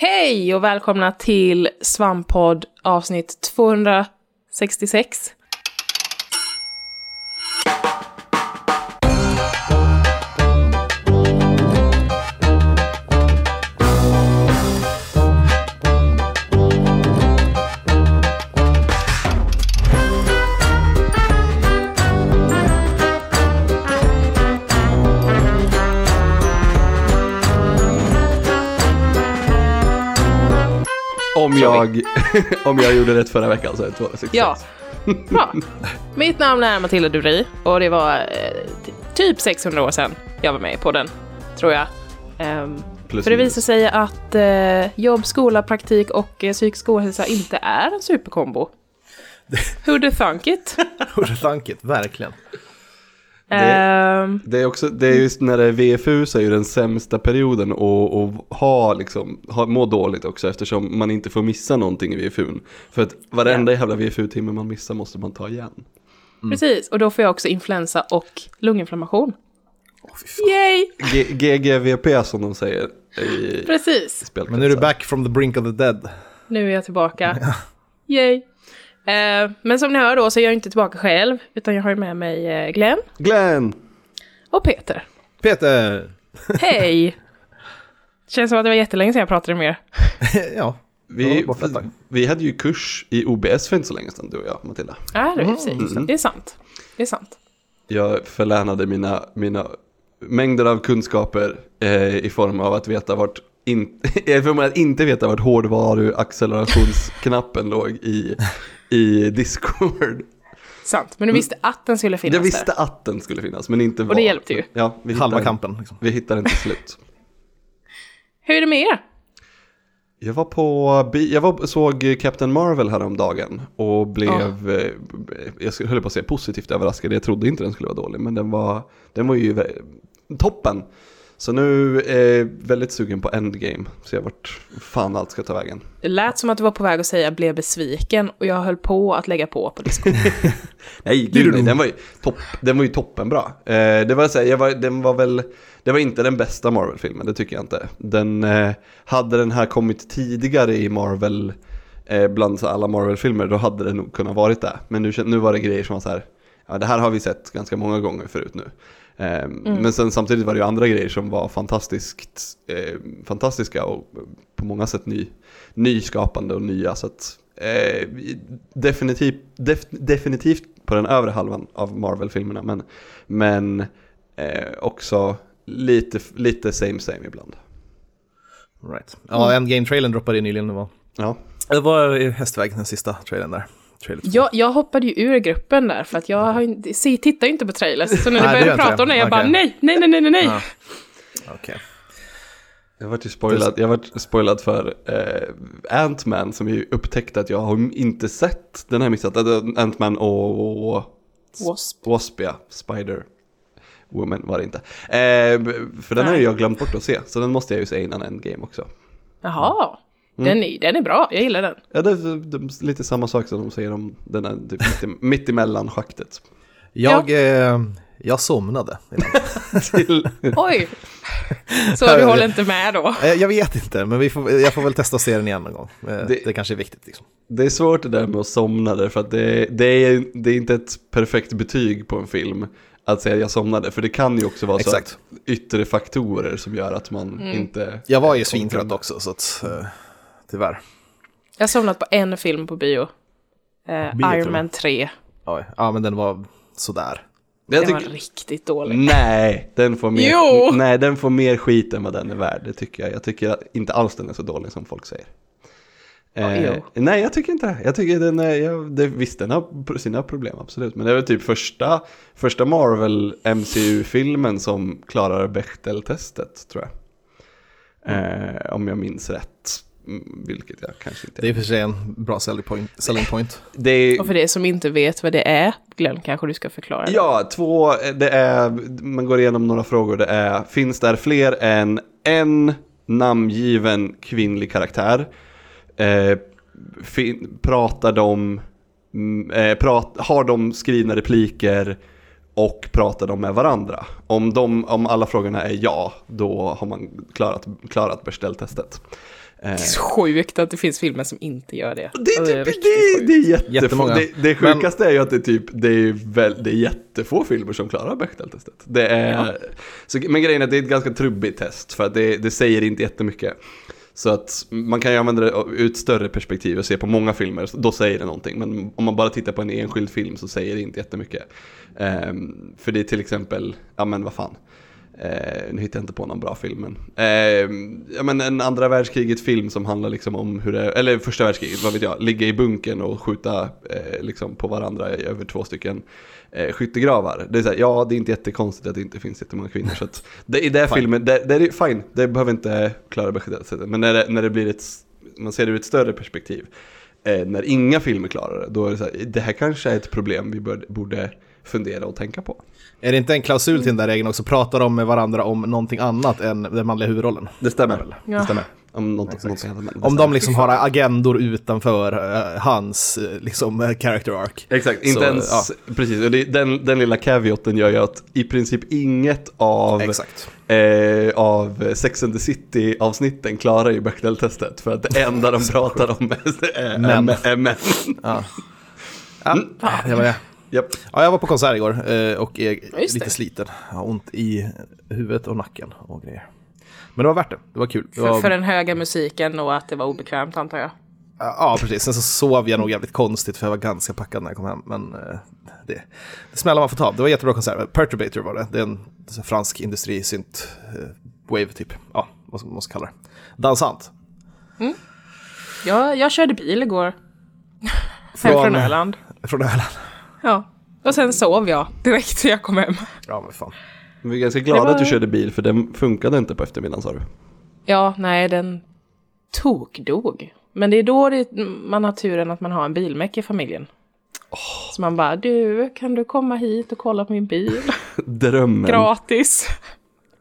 Hej och välkomna till Svamppodd avsnitt 266. Jag, om jag gjorde rätt förra veckan så är det 266. Ja, bra. Mitt namn är Matilda Duvri och det var eh, ty- typ 600 år sedan jag var med i podden, tror jag. Plus för det visar sig att eh, jobb, skola, praktik och eh, psykisk ohälsa inte är en superkombo. Who'd thunk it? Hur tankigt, verkligen. Ehm, Det är också, det är just när det är VFU så är ju den sämsta perioden att, att ha liksom, ha, må dåligt också eftersom man inte får missa någonting i VFUn. För att varenda jävla VFU-timme man missar måste man ta igen. Precis, och då får jag också influensa och lunginflammation. Fan. Yay! GGVP som de säger i Precis. Men nu är du back from the brink of the dead. Nu är jag tillbaka. Yay! Eh, men som ni hör då så är jag inte tillbaka själv, utan jag har ju med mig eh, Glenn Glenn! och Peter. Peter! Hej! Känns som att det var jättelänge sedan jag pratade med er. ja, Vi, vi hade ju kurs i OBS för inte så länge sedan, du och jag, Matilda. Ja, det är precis. Det är sant. Det är sant. Jag förlänade mina, mina mängder av kunskaper eh, i form av att veta vart in, av att inte veta vart hårdvaruaccelerationsknappen låg i, i Discord. Sant. Men du visste att den skulle finnas Jag visste där. att den skulle finnas men inte var. det hjälpte ju. Ja, vi halva hittar, kampen. Liksom. Vi hittar inte slut. Hur är det med er? Jag var på, jag var, såg Captain Marvel häromdagen och blev, eh, jag skulle- höll på att säga positivt överraskad. Jag trodde inte den skulle vara dålig, men den var, den var ju toppen. Så nu är jag väldigt sugen på Endgame, så jag vart fan allt ska ta vägen. Det lät som att du var på väg att säga blev besviken och jag höll på att lägga på på Discord. Nej, gud, nej den var ju, topp, den var ju toppenbra. Eh, det var så här, jag var, den var väl, det var inte den bästa Marvel-filmen, det tycker jag inte. Den, eh, hade den här kommit tidigare i Marvel, eh, bland så alla Marvel-filmer, då hade det nog kunnat varit det. Men nu, nu var det grejer som var så här, ja det här har vi sett ganska många gånger förut nu. Eh, Men sen samtidigt var det ju andra grejer som var fantastiskt, eh, fantastiska och på många sätt ny, nyskapande och nya. Så att, eh, definitivt, def, definitivt på den övre halvan av Marvel-filmerna, men, men eh, också lite, lite same same ibland. Right. Ja, Endgame-trailern droppade in nyligen. Det var, Ja, det var i hästväg, den sista trailern där. Jag, jag hoppade ju ur gruppen där för att jag har inte, se, tittar ju inte på trailers. Så när ni det började prata om det, jag bara Okej. nej, nej, nej, nej, nej, nej. Ja. Okej. jag vart ju spoilad, jag vart spoilad för eh, Ant-Man som ju upptäckte att jag har inte sett, den jag missat, Alltså, Ant-Man och, och Wasp. Wasp, ja, Spider Woman var det inte. Eh, för den har ju jag glömt bort att se, så den måste jag ju se innan Endgame också. Jaha, Mm. Den, är, den är bra, jag gillar den. Ja, det är, det är lite samma sak som de säger om den här typ mitt, i- mitt emellan schaktet. Jag, eh, jag somnade. Oj! Så du håller inte med då? Eh, jag vet inte, men vi får, jag får väl testa att se den igen någon gång. Eh, Det- det, kanske är viktigt. Liksom. det är svårt det där med att somna därför att det, det, är, det är inte ett perfekt betyg på en film att säga jag somnade. För det kan ju också vara Exakt. så att yttre faktorer som gör att man inte... Jag var ju svintrött också, så att, eh, tyvärr. Jag har somnat på en film på bio. Eh, Bio, Iron. Man 3. Oj. Ja, men den var sådär. Jag Den var tycker, riktigt dålig. nej, den får mer, Jo! nej, den får mer skit än vad den är värd. Det tycker jag. Jag tycker inte alls den är så dålig som folk säger. Eh, nej, jag tycker inte det. Jag tycker den är, jag, det, visst den har sina problem, absolut. Men det är väl typ första, första Marvel MCU-filmen som klarar Bechdel-testet, tror jag. Eh, om jag minns rätt. Mm, Vilket jag kanske inte... Det är i för sig en bra selling point. Selling point. det är, Och för det som inte vet vad det är, Glenn, kanske du ska förklara. det. Ja, två, det är, man går igenom några frågor. Det är, finns där fler än en namngiven kvinnlig karaktär? Eh, fin, pratar de, mm, eh, prat, har de skrivna repliker och pratar de med varandra? Om, de, om alla frågorna är ja, då har man klarat, klarat Bechdel-testet. Eh, Det är sjukt att det finns filmer som inte gör det. det, är typ, det, sjukt. det, är jättefå, Jättemånga. det, det sjukaste är ju att det, är typ, det, är väl, det är jättefå filmer som klarar Bechdel-testet. Det är, så, men grejen är att det är ett ganska trubbigt test för att det, det säger inte jättemycket. Så att man kan ju använda det ur ett större perspektiv och se på många filmer, då säger det någonting. Men om man bara tittar på en enskild film så säger det inte jättemycket. Ehm, för det är till exempel, ja men vad fan. Eh, nu hittar jag inte på någon bra film men, eh, ja, men en andra världskriget film som handlar liksom om hur det, eller första världskriget, vad vet jag, ligga i bunkern och skjuta eh, liksom på varandra i över två stycken eh, skyttegravar. Det är så här, ja det är inte jättekonstigt att det inte finns jättemånga kvinnor så att det, i den filmen, det, det är fine, det behöver inte klara beskedet. Men när det, när det blir ett, man ser det ur ett större perspektiv, eh, när inga filmer klarar det, då är det så här, det här kanske är ett problem vi bör, borde fundera och tänka på. Är det inte en klausul till den där regeln också? Pratar de med varandra om någonting annat än den manliga huvudrollen? Det stämmer. Ja. Det stämmer. Om något, annat. men det Om de liksom har agendor utanför eh, hans eh, liksom eh, character arc. Exakt, inte Så, ens, precis. Och det, den, den lilla caveaten gör ju att i princip inget av, Exakt. eh, av Sex and the City-avsnitten klarar ju Bechdel-testet. För att det enda de pratar om är, är, Män. är, är män. Ja. Ja, det var det. Japp. Ja, jag var på konsert igår eh, och är Just lite det. sliten. Jag har ont i huvudet och nacken och grejer. Men det var värt det. Det var kul. Det var, För, för den höga musiken och att det var obekvämt antar jag. Ja, precis. Sen så sov jag nog jävligt konstigt för jag var ganska packad när jag kom hem. Men eh, det, det smällar man får ta. Det var jättebra konsert. Perturbator var det. Det är en fransk industrisynt eh, wave typ. Ja, vad ska man måste kalla det. Dansant. Jag, jag körde bil igår. Hem Från- från Öland. Från Öland. Ja. Och sen sov jag direkt när jag kom hem. Ja, men fan. Vi är ganska glada Det var- att du körde bil för den funkade inte på eftermiddagen sa du. Ja, nej, den tokdog. Men det är då det, man har turen att man har en bilmäck i familjen. Så man bara, du, kan du komma hit och kolla på min bil? Drömmen. Gratis.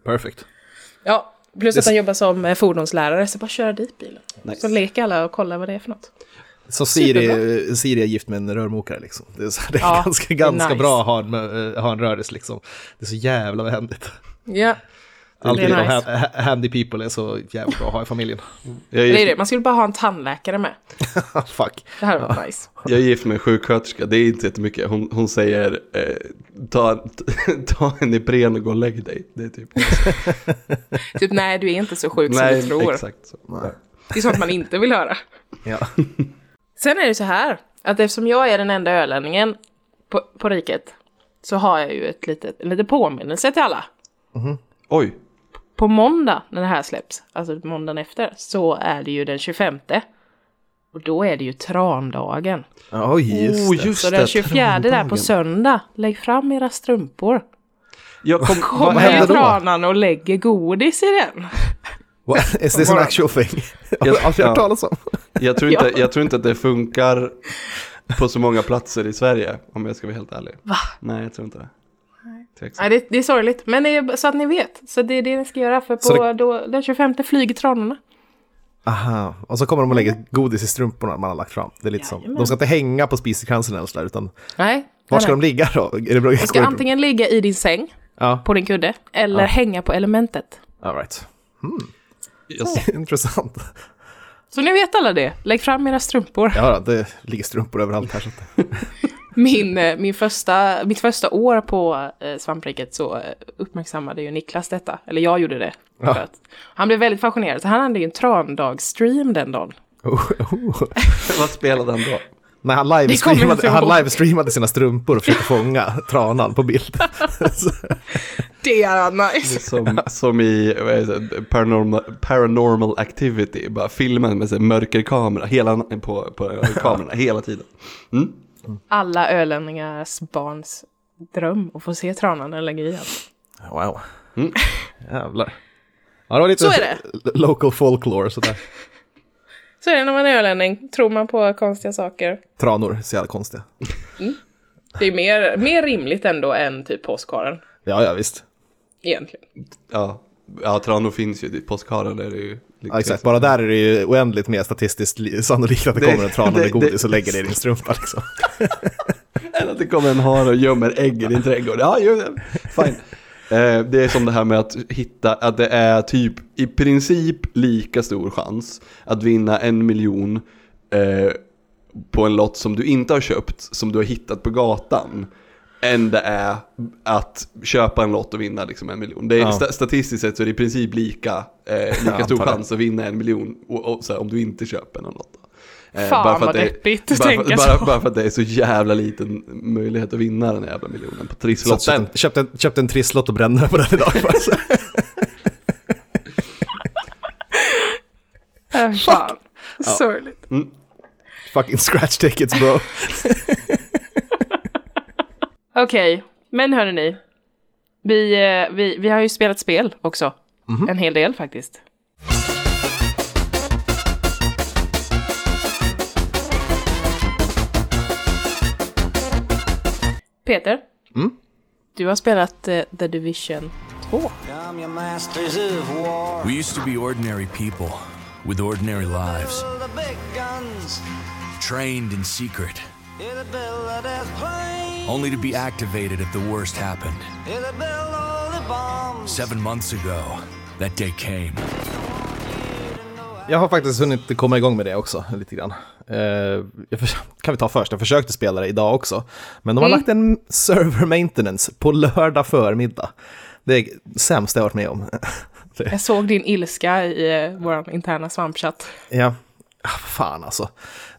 Perfect. Ja, plus att han jobbar som eh, fordonslärare, så bara köra dit bilen. Nice. Så leker alla och kollar vad det är för något. Så Siri, Superbra. Siri är gift med en rörmokare liksom. Det är, så, det är Ja, ganska, det är ganska nice. bra att ha en, eh, ha en rörelse liksom. Det är så jävla behändigt. Ja, Alltid Det är de nice. ha- ha- handy people är så jävla bra att ha i familjen. Jag är, det är gift, det. Man skulle bara ha en tandläkare med. Fuck. Det här var nice. jag är gift med en sjuksköterska, det är inte jättemycket. Hon, hon säger eh, ta, ta en Ipren och gå och lägg dig. Det är typ... Typ, nej, du är inte så sjuk som Nej, du tror. exakt så. Det är sånt man inte vill höra. Ja. Sen är det så här, att eftersom jag är den enda ölänningen på, på riket, så har jag ju ett litet, en liten påminnelse till alla. Oj, På måndag, när det här släpps, alltså måndagen efter, så är det ju den 25. Och då är det ju trandagen. Oj, just oh, det. just Så det, den 24 där på trandagen. söndag, lägg fram era strumpor. Jag kom, Kommer vad händer hände då? tranan och lägger godis i den. What? Is this an actual thing? Jag har aldrig Ja. hört talas om. Jag tror, inte, Ja. jag tror inte att det funkar på så många platser i Sverige, om jag ska vara helt ärlig. Va? Nej, jag tror inte det. Nej, det, det är sorgligt, men det är, så att ni vet. Så det är det ni ska göra, för på det- då, den 25 flyger tranorna. Aha, och så kommer de och lägger godis i strumporna man har lagt fram. Det är lite som, Jajamän. de ska inte hänga på spisekransen eller sådär, utan Nej. var ska nej. de ligga då? Är det bra? De ska antingen ligga i din säng, Ja, på din kudde, eller hänga på elementet. all right. Jag, Intressant. Så ni vet alla det. Lägg fram era strumpor. Ja, det ligger strumpor överallt här. Så att... Min, eh, min första, mitt första år på eh, Svampriket så eh, uppmärksammade ju Niklas detta. Eller jag gjorde det. Ja. För att han blev väldigt fascinerad. Så han hade ju en trandagsstream den dagen. Oh, oh. vad spelade han då? Nej, han livestreamade, han livestreamade sina strumpor och försökte fånga tranan på bild. Det är nice. Som, som i det, paranormal, paranormal activity, bara filmen med så här mörkerkamera hela, på, på kamerorna hela tiden. Mm? Alla ölänningars barns dröm att få se tranan eller allt. Wow. Mm. Jävlar. Ja, det var lite Så är det. local folklore sådär. Så är det när man är ölänning. Tror man på konstiga saker. Tranor, så jävla konstiga. Det är mer, mer rimligt ändå än typ påskharen. Ja, ja visst. Egentligen. Ja, ja tranor finns ju, påskharen är det ju. Ja, exakt, bara där är det ju oändligt mer statistiskt li- sannolikt att det, Det- kommer en trana med det- godis det- och lägger det i din strumpa liksom. Eller att det kommer en hare och gömmer ägg i din trädgård. Ja, ju, fine. Eh, det är som det här med att hitta, att det är typ i princip lika stor chans att vinna en miljon eh, på en lott som du inte har köpt, som du har hittat på gatan än det är att köpa en lott och vinna liksom en miljon. Det är, Ja. sta- Statistiskt sett så är det i princip lika, eh, lika stor chans att vinna en miljon och, och, så här, om du inte köper någon lott. Eh, Fan bara för vad att det är- deppigt att tänka för, bara, så. bara för att det är så jävla liten möjlighet att vinna den här jävla miljonen på Så trisslotten. köpte, köpte, en- köpte en trisslott och brände mig på den idag. Äh, fan. Sorgligt. Fucking scratch tickets bro. Okej, men hörni. Vi, eh, vi, vi har ju spelat spel också. En hel del faktiskt. Peter. Du har spelat eh, The Division 2. I'm your masters of war. We used to be ordinary people with ordinary lives, trained in secret, only to be activated if the worst happened. Seven months ago, that day came. Jag har faktiskt hunnit komma igång med det också, lite grann. Jag för, kan vi ta först, jag försökte spela det idag också. Men de har lagt en server maintenance på lördag förmiddag. Det är det sämsta jag varit med om. Jag såg din ilska i eh, vår interna svampchatt. Ja, ah, fan alltså.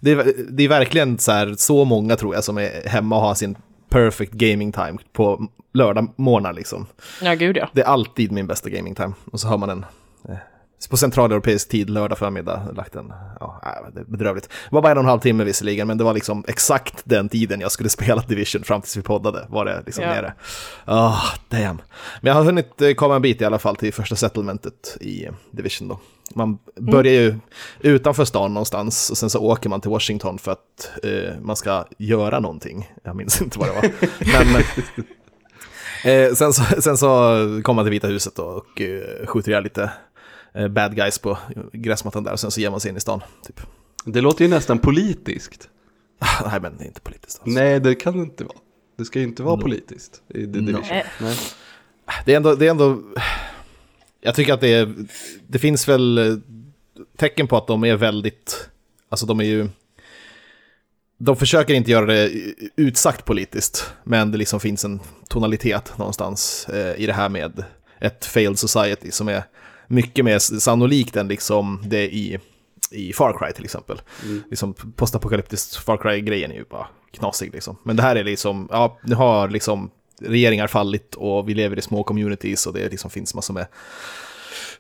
Det är, det är verkligen så här, så många tror jag som är hemma och har sin perfect gaming time på lördag morgnar liksom. Ja, gud ja. Det är alltid min bästa gaming time. Och så har man en eh, på centraleuropeisk tid, lördag förmiddag, lagt en, ja, äh, det är bedrövligt. Det var bara en och en halv timme visserligen, men det var liksom exakt den tiden jag skulle spela Division fram tills vi poddade, var det liksom Ja. nere. Ah, damn. Men jag har hunnit eh, komma en bit i alla fall till första settlementet i Division då. Man börjar ju utanför stan någonstans och sen så åker man till Washington för att eh, man ska göra någonting. Jag minns inte vad det var. Men, eh, sen, så, sen så kommer man till Vita huset då och eh, skjuter ihjäl lite bad guys på gräsmattan där och sen så ger man sig in i stan. Typ. Det låter ju nästan politiskt. Ah, Nej men det är inte politiskt. Alltså. Nej, det kan det inte vara. Det ska ju inte vara politiskt i The Division. Nej. Nej. Det är ändå, det är ändå, jag tycker att det, är, det finns väl eh, tecken på att de är väldigt, alltså de är ju, de försöker inte göra det utsagt politiskt, men det liksom finns en tonalitet någonstans eh, i det här med ett failed society som är mycket mer sannolikt än liksom det i, i Far Cry till exempel. Liksom postapokalyptiskt Far Cry-grejen är ju bara knasig liksom. Men det här är liksom, ja, nu har liksom regeringar fallit och vi lever i små communities och det liksom finns massor med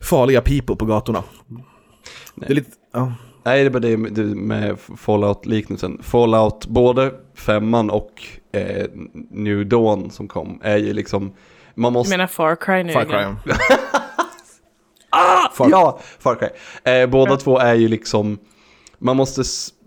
farliga people på gatorna. Det är lite, ja. Nej, det är bara det med, Fallout-liknelsen. Fallout, både femman och eh, New Dawn som kom, är ju liksom, man Du måste... menar Far Cry nu? Far igen? Cry. Far- Ja, Far Cry. Eh, båda två är ju liksom, man måste,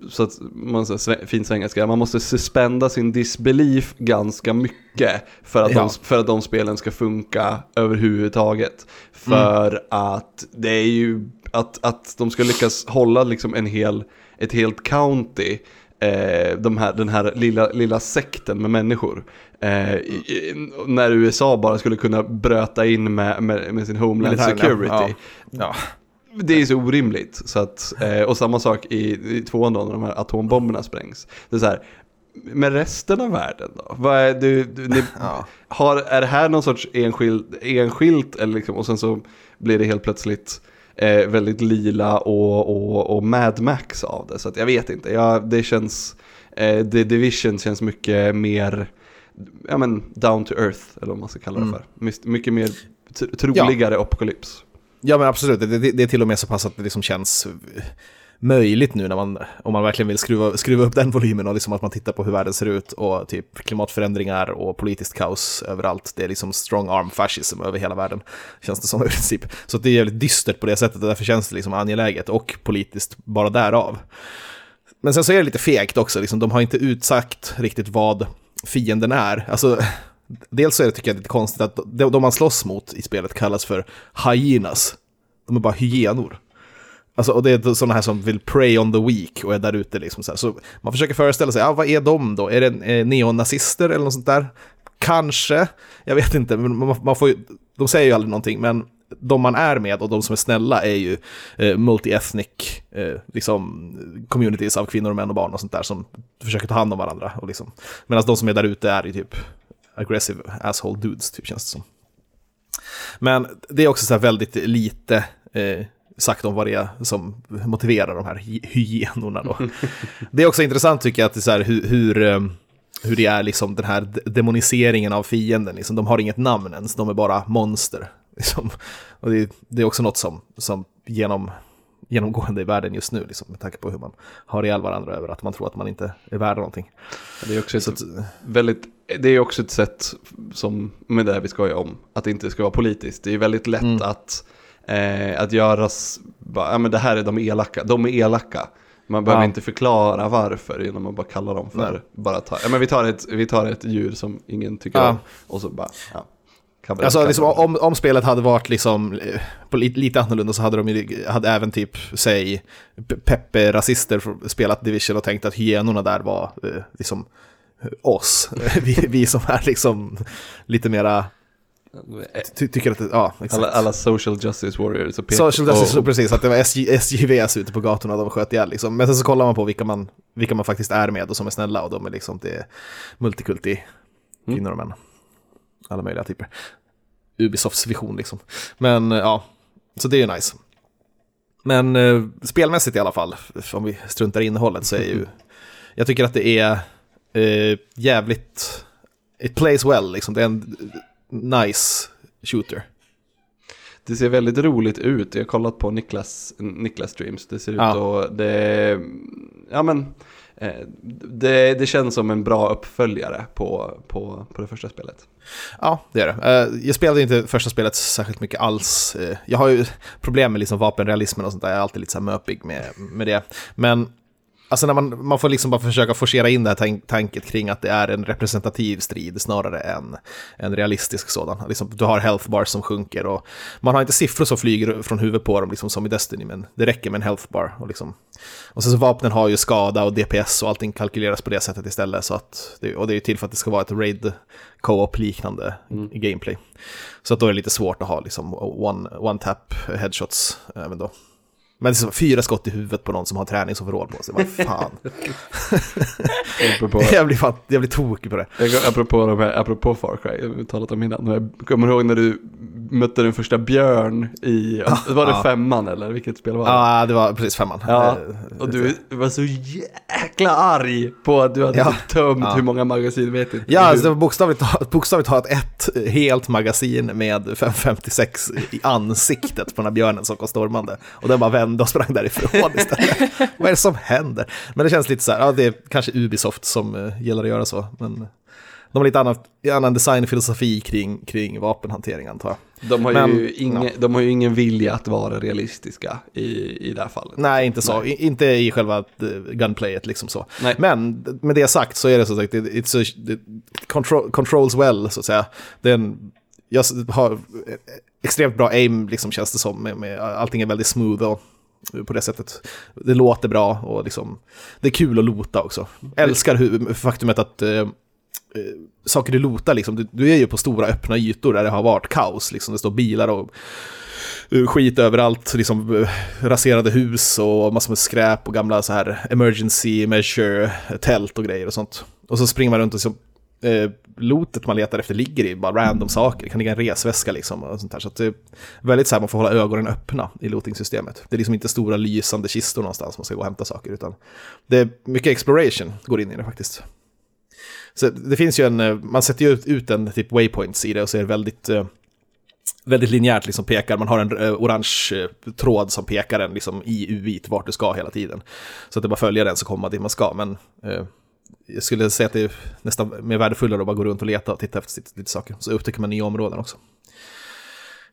så att man säger fin svengelska, man måste suspenda sin disbelief ganska mycket för att, Ja. de, för att de spelen ska funka överhuvudtaget. För att det är ju, att, att de ska lyckas hålla liksom en hel, ett helt county eh, de här, den här lilla, lilla sekten med människor. Eh, i, när USA bara skulle kunna bröta in med, med, med sin Homeland Militären, ja. Security. Ja. Ja. Det är så orimligt. Så att, eh, och samma sak i, i tvåan då när de här atombomberna sprängs. Det är så här, med resten av världen då? Vad är, du, du, ni, Ja. har, är det här någon sorts enskild, enskilt eller liksom, och sen så blir det helt plötsligt eh, väldigt lila och, och, och Mad Max av det. Så att jag vet inte, jag, det känns, eh, The Division känns mycket mer, ja men down to earth eller vad man ska kalla det för. Myst- Mycket mer tr- troligare apokalyps. Ja men absolut, det, det, det är till och med så pass att det liksom känns möjligt nu när man, om man verkligen vill skruva, skruva upp den volymen och liksom att man tittar på hur världen ser ut och typ klimatförändringar och politiskt kaos överallt. Det är liksom strong arm fascism över hela världen, känns det som i princip. Så det är jävligt dystert på det sättet och därför känns det liksom angeläget och politiskt bara därav. Men sen så är det lite fegt också, liksom, de har inte utsagt riktigt vad fienden är. Alltså, dels så är det, tycker jag, lite konstigt att de, de man slåss mot i spelet kallas för hyenas. De är bara hyenor. Alltså, och det är sådana här som vill pray on the weak och är där ute liksom så här. Så man försöker föreställa sig, ja, vad är de då? Är det eh, neonazister eller något sånt där? kanske, jag vet inte, men man, man får ju, de säger ju aldrig någonting, men de man är med och de som är snälla är ju eh, multi-ethnic eh, liksom, communities av kvinnor, män och barn och sånt där som försöker ta hand om varandra. Och liksom. Medan de som är där ute är ju typ aggressive asshole dudes, typ känns det som. Men det är också så här väldigt lite eh, sagt om vad det är som motiverar de här hy- hyenorna då. det är också intressant tycker jag att det är så här hur, hur, eh, hur det är liksom den här de- demoniseringen av fienden. Liksom, de har inget namn ens, de är bara monster. Liksom. Och det, är- det är också något som, som genom, genomgående i världen just nu, liksom, med tanke på hur man har ihjäl varandra över att man tror att man inte är värd någonting. Det är också ett, att, väldigt, det är också ett sätt som, med det vi skojar om, att det inte ska vara politiskt. Det är väldigt lätt Mm. att, eh, att göras, ja men det här är de elaka, de är elaka. Man behöver Ja. inte förklara varför genom att bara kalla dem för, Nej. bara ta, ja men vi tar ett, vi tar ett djur som ingen tycker Ja. om och så bara, ja. Vi- Alltså liksom, om, om spelet hade varit liksom, eh, på lite, lite annorlunda så hade de ju, hade även typ, säg, Pe- Peppe-rasister spelat Division och tänkt att hyenorna där var eh, liksom oss. vi, vi som är liksom lite mera, ty, tycker att, det- ja, exakt. alla, alla social justice warriors och Social justice, och, precis, att det var SJ, SJVs ute på gatorna och de sköt ihjäl liksom. Men sen så kollar man på vilka man, vilka man faktiskt är med och som är snälla och de är liksom, det multikulti, kvinnor och män. Alla möjliga typer. Ubisofts vision liksom. Men eh, ja, så det är ju nice. Men eh, spelmässigt i alla fall, om vi struntar i innehållet så är ju, jag tycker att det är eh, jävligt, it plays well liksom, det är en nice shooter. Det ser väldigt roligt ut. Jag har kollat på Niklas, Niklas streams. Det ser ut Ja. att det, ja men, eh, det, det känns som en bra uppföljare på, på, på det första spelet. Ja, det är det. Eh, Jag spelade inte första spelet särskilt mycket alls. Eh, Jag har ju problem med liksom vapenrealismen och sånt där. Jag är alltid lite så här möpig med, med det. Men alltså när man, man får liksom bara försöka forcera in det här tank, tanket kring att det är en representativ strid snarare än en realistisk sådan. Liksom, du har health bars som sjunker och man har inte siffror som flyger från huvudet på dem liksom som i Destiny, men det räcker med en health bar. Och, liksom. och sen så vapnen har ju skada och DPS och allting kalkyleras på det sättet istället. Så att det, och det är ju till för att det ska vara ett raid co-op liknande gameplay. Så att då är det lite svårt att ha liksom one, one tap headshots även då. Men det är så fyra skott i huvudet på någon som har träningsoverall på sig. Vad fan. Apropå, jag, blir fan jag blir tokig på det. jag- apropå, de här, apropå Far Cry, jag har talat om innan. Jag kommer ihåg när du mötte den första björn i, var det ja. femman eller vilket spel var det? Ja, det var precis femman. Ja, Eh, och du var så jäkla arg på att du hade Ja. tömt hur många magasin vet inte. Ja, alltså det var bokstavligt, bokstavligt talat ett helt magasin med 556 i ansiktet på den här björnen som kom stormande. Och den bara vände och sprang därifrån istället. Vad är det som händer? Men det känns lite så här, ja det är kanske Ubisoft som uh, gillar att göra så. Men de har lite annan, annan designfilosofi kring, kring vapenhantering antar jag. De har, Men, ju ingen, de har ju ingen vilja att vara realistiska i, i det här fallet. Nej, inte så. I, inte i själva eh, gunplayet liksom så. Nej. Men med det sagt så är det så sagt, it, it's a, it control, controls well så att säga. Den, jag s- har eh, extremt bra aim liksom känns det som. Med, med, allting är väldigt smooth och på det sättet. Det låter bra och liksom, det är kul att lota också. Älskar hur, faktumet att eh, eh, Eh, saker du lotar liksom, du, du är ju på stora öppna ytor där det har varit kaos, liksom det står bilar och eh, skit överallt, liksom eh, raserade hus och massor med skräp och gamla så här emergency measure tält och grejer och sånt. Och så springer man runt och så, eh, lotet man letar efter ligger i bara random saker, det kan ligga en resväska liksom och sånt där. Så att det är väldigt så här, man får hålla ögonen öppna i looting-systemet. Det är liksom inte stora lysande kistor någonstans man ska gå och hämta saker, utan det är mycket exploration går in i det faktiskt. Så det finns ju en, eh, man sätter ju ut- ut en typ waypoints i det och så är det väldigt, eh, väldigt linjärt liksom pekar, man har en eh, orange tråd som pekar en liksom i UI vart du ska hela tiden. Så att det bara följer den så kommer man dit man ska, men eh, jag skulle säga att det är nästan mer värdefullare att bara gå runt och leta och titta efter lite, lite saker. Så upptäcker man nya områden också.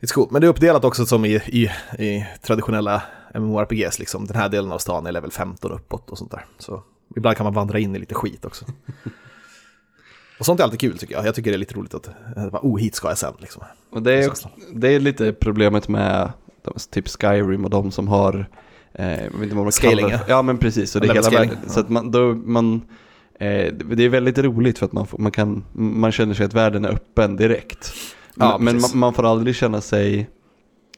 It's cool. Men det är uppdelat också som i, i, i traditionella MMORPGs, liksom. Den här delen av stan är level 15 uppåt och sånt där. Så ibland kan man vandra in i lite skit också. och sånt är alltid kul tycker jag. Jag tycker det är lite roligt att, eh, oh hit ska jag sen liksom. Och det, är, det är lite problemet med typ Skyrim och de som har, eh, jag vet inte vad man Scaling, kallar det. Ja men precis, så det är hela scaling, världen. ja. Så att man, då, man Eh, det är väldigt roligt för att man, får, man, kan, man känner sig att världen är öppen direkt. Ja, men men precis. man, man får aldrig känna sig...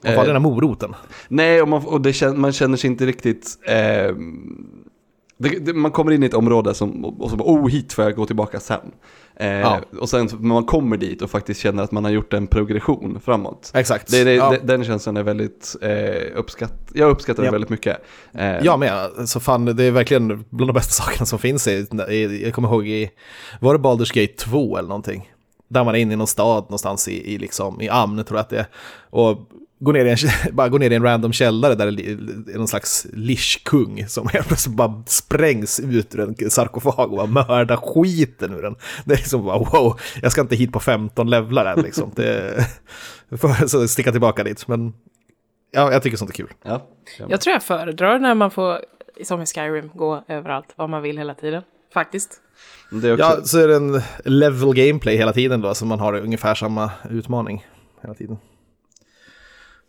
Man får aldrig den här moroten. Nej, och, man, och det man känner sig inte riktigt... Eh, det, det, man kommer in i ett område som, och så bara, oh hit får jag gå tillbaka sen. Eh, Ja. Och sen när man kommer dit och faktiskt känner att man har gjort en progression framåt. Exakt. Det, det, ja. den känslan är väldigt eh, uppskatt, jag uppskattar Ja. väldigt mycket. Eh, Jag med. Så fan, det är verkligen bland de bästa sakerna som finns. I, i, jag kommer ihåg i, var det Baldur's Gate 2 eller någonting? Där man är inne i någon stad någonstans i, i, liksom, i Amne tror jag att det är. Och går ner i en, bara går ner i en random källare där det är någon slags lischkung som helt plötsligt bara sprängs ut ur en sarkofag och bara mördar skiten ur den. Det är liksom bara wow, jag ska inte hit på 15 levlar än liksom. Det, får så sticka tillbaka dit. Men ja, jag tycker sånt är kul. ja. Jag tror jag föredrar när man får, som i Skyrim, gå överallt, vad man vill hela tiden. Faktiskt. Det är också, Ja, så är det en level gameplay hela tiden då, så man har ungefär samma utmaning hela tiden.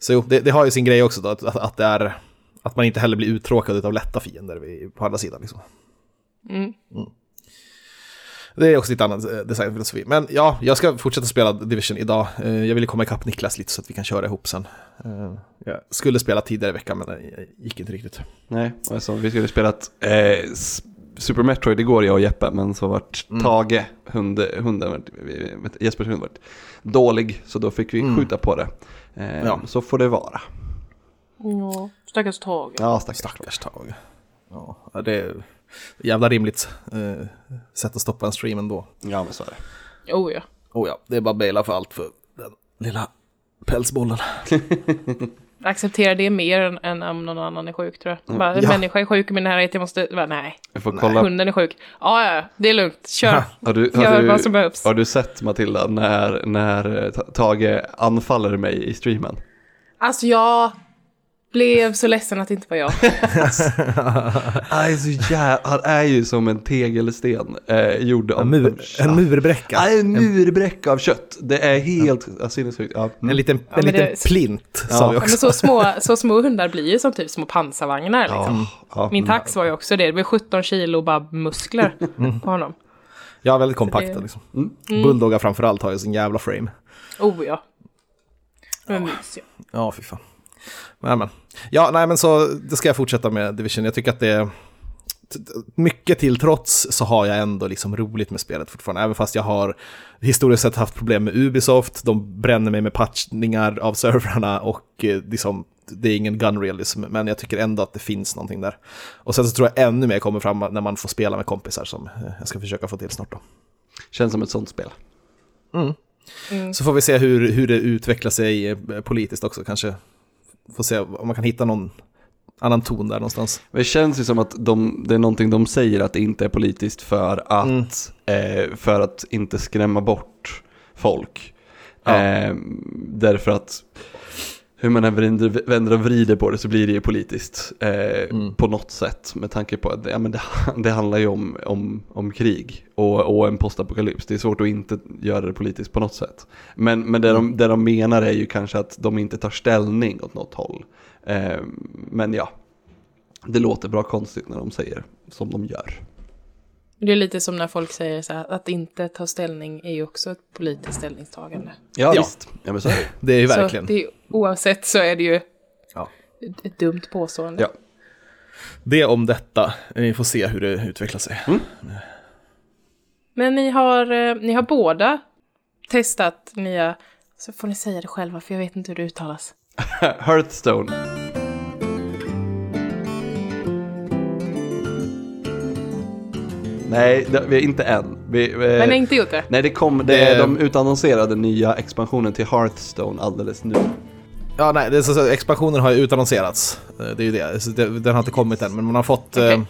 Så jo, det, det har ju sin grej också då, att, att, att det är att man inte heller blir uttråkad av lätta fiender vid- på andra sidan. Liksom. Mm. Det är också lite annan eh, designfilosofi. Men ja, jag ska fortsätta spela Division idag. Eh, Jag ville komma ikapp Niklas lite så att vi kan köra ihop sen. Eh, Jag skulle spela tidigare i veckan men det gick inte riktigt. Nej, alltså, vi skulle spelat eh, Super Metroid igår jag och Jeppe, men så vart Mm. Tage, hund, hunden, Jespers hund vart dålig, så då fick vi Mm. skjuta på det. Eh, Ja. Så får det vara. Ja, stackars Tage. Ja, stackars. Stackars tag. Ja, det är jävla rimligt eh, sätt att stoppa en stream ändå. Ja, men så är det. Oh ja. Oh ja, det är bara baila för allt för den lilla pälsbollen. Acceptera det mer än, än om någon annan är sjuk tror jag. Bara, en Ja. människa är sjuk i min närhet, jag måste... Bara, nej, Vi får kolla. hunden är sjuk. Ja, ja, det är lugnt. Kör. Har du, Gör har, vad som du, behövs. har du sett Matilda när, när eh, Ta- Tage anfaller mig i streamen? Alltså jag blev så ledsen att det inte var jag. Nej, så. Han är ju som en tegelsten eh, gjord av... En, mur, en murbräcka. Ja, en murbräcka av kött. Det är helt ja, sinnessjukt. Ja. En liten, en liten det- plint Ja. sa vi Ja, men också. så, små, så små hundar blir ju som typ små pansarvagnar. Liksom. Ja, ja. Min tax var ju också det. Det blev 17 kilo bara muskler på honom. Ja, väldigt kompakta det- liksom. Bulldoggar framförallt har ju sin jävla frame. Oh ja. Men mysiga. Ja, fy fan. Men, men. Ja, nej men så det ska jag fortsätta med Division. Jag tycker att det är... Mycket till trots så har jag ändå liksom roligt med spelet fortfarande. Även fast jag har historiskt sett haft problem med Ubisoft. De bränner mig med patchningar av servrarna och liksom, det är ingen gun realism. Men jag tycker ändå att det finns någonting där. Och sen så tror jag ännu mer kommer fram när man får spela med kompisar som eh, jag ska försöka få till snart då. Känns som ett sånt spel. Så får vi se hur, hur det utvecklar sig eh, politiskt också kanske. Får se om man kan hitta någon annan ton där någonstans. Det känns ju som att de, det är någonting de säger att det inte är politiskt för att, eh, för att inte skrämma bort folk. Ja. Eh, därför att hur man än vänder, vänder och vrider på det så blir det ju politiskt eh, på något sätt. Med tanke på att ja, men det, det handlar ju om, om, om krig och, och en postapokalyps. Det är svårt att inte göra det politiskt på något sätt. Men, men det, de, det de menar är ju kanske att de inte tar ställning åt något håll. Eh, men ja, det låter bra konstigt när de säger som de gör. Det är lite som när folk säger så här, att inte ta ställning är ju också ett politiskt ställningstagande. Ja, Ja. visst. Ja, men så är det. Det är ju verkligen. Så det oavsett så är det ju Ja. ett, dumt påstående. Ja. Det om detta. Vi får se hur det utvecklar sig. Men ni har, eh, ni har båda testat nya, så får ni säga det själva för jag vet inte hur det uttalas. Hearthstone. Nej, det, vi är inte än. Vi, vi, Men ni har inte gjort det? Nej, det kom, det, Det- de utannonserade nya expansionen till Hearthstone alldeles nu. Ja, nej, det är så, expansionen har ju utannonserats. Eh, Det är ju det. Den har inte kommit än, men man har fått... Okej.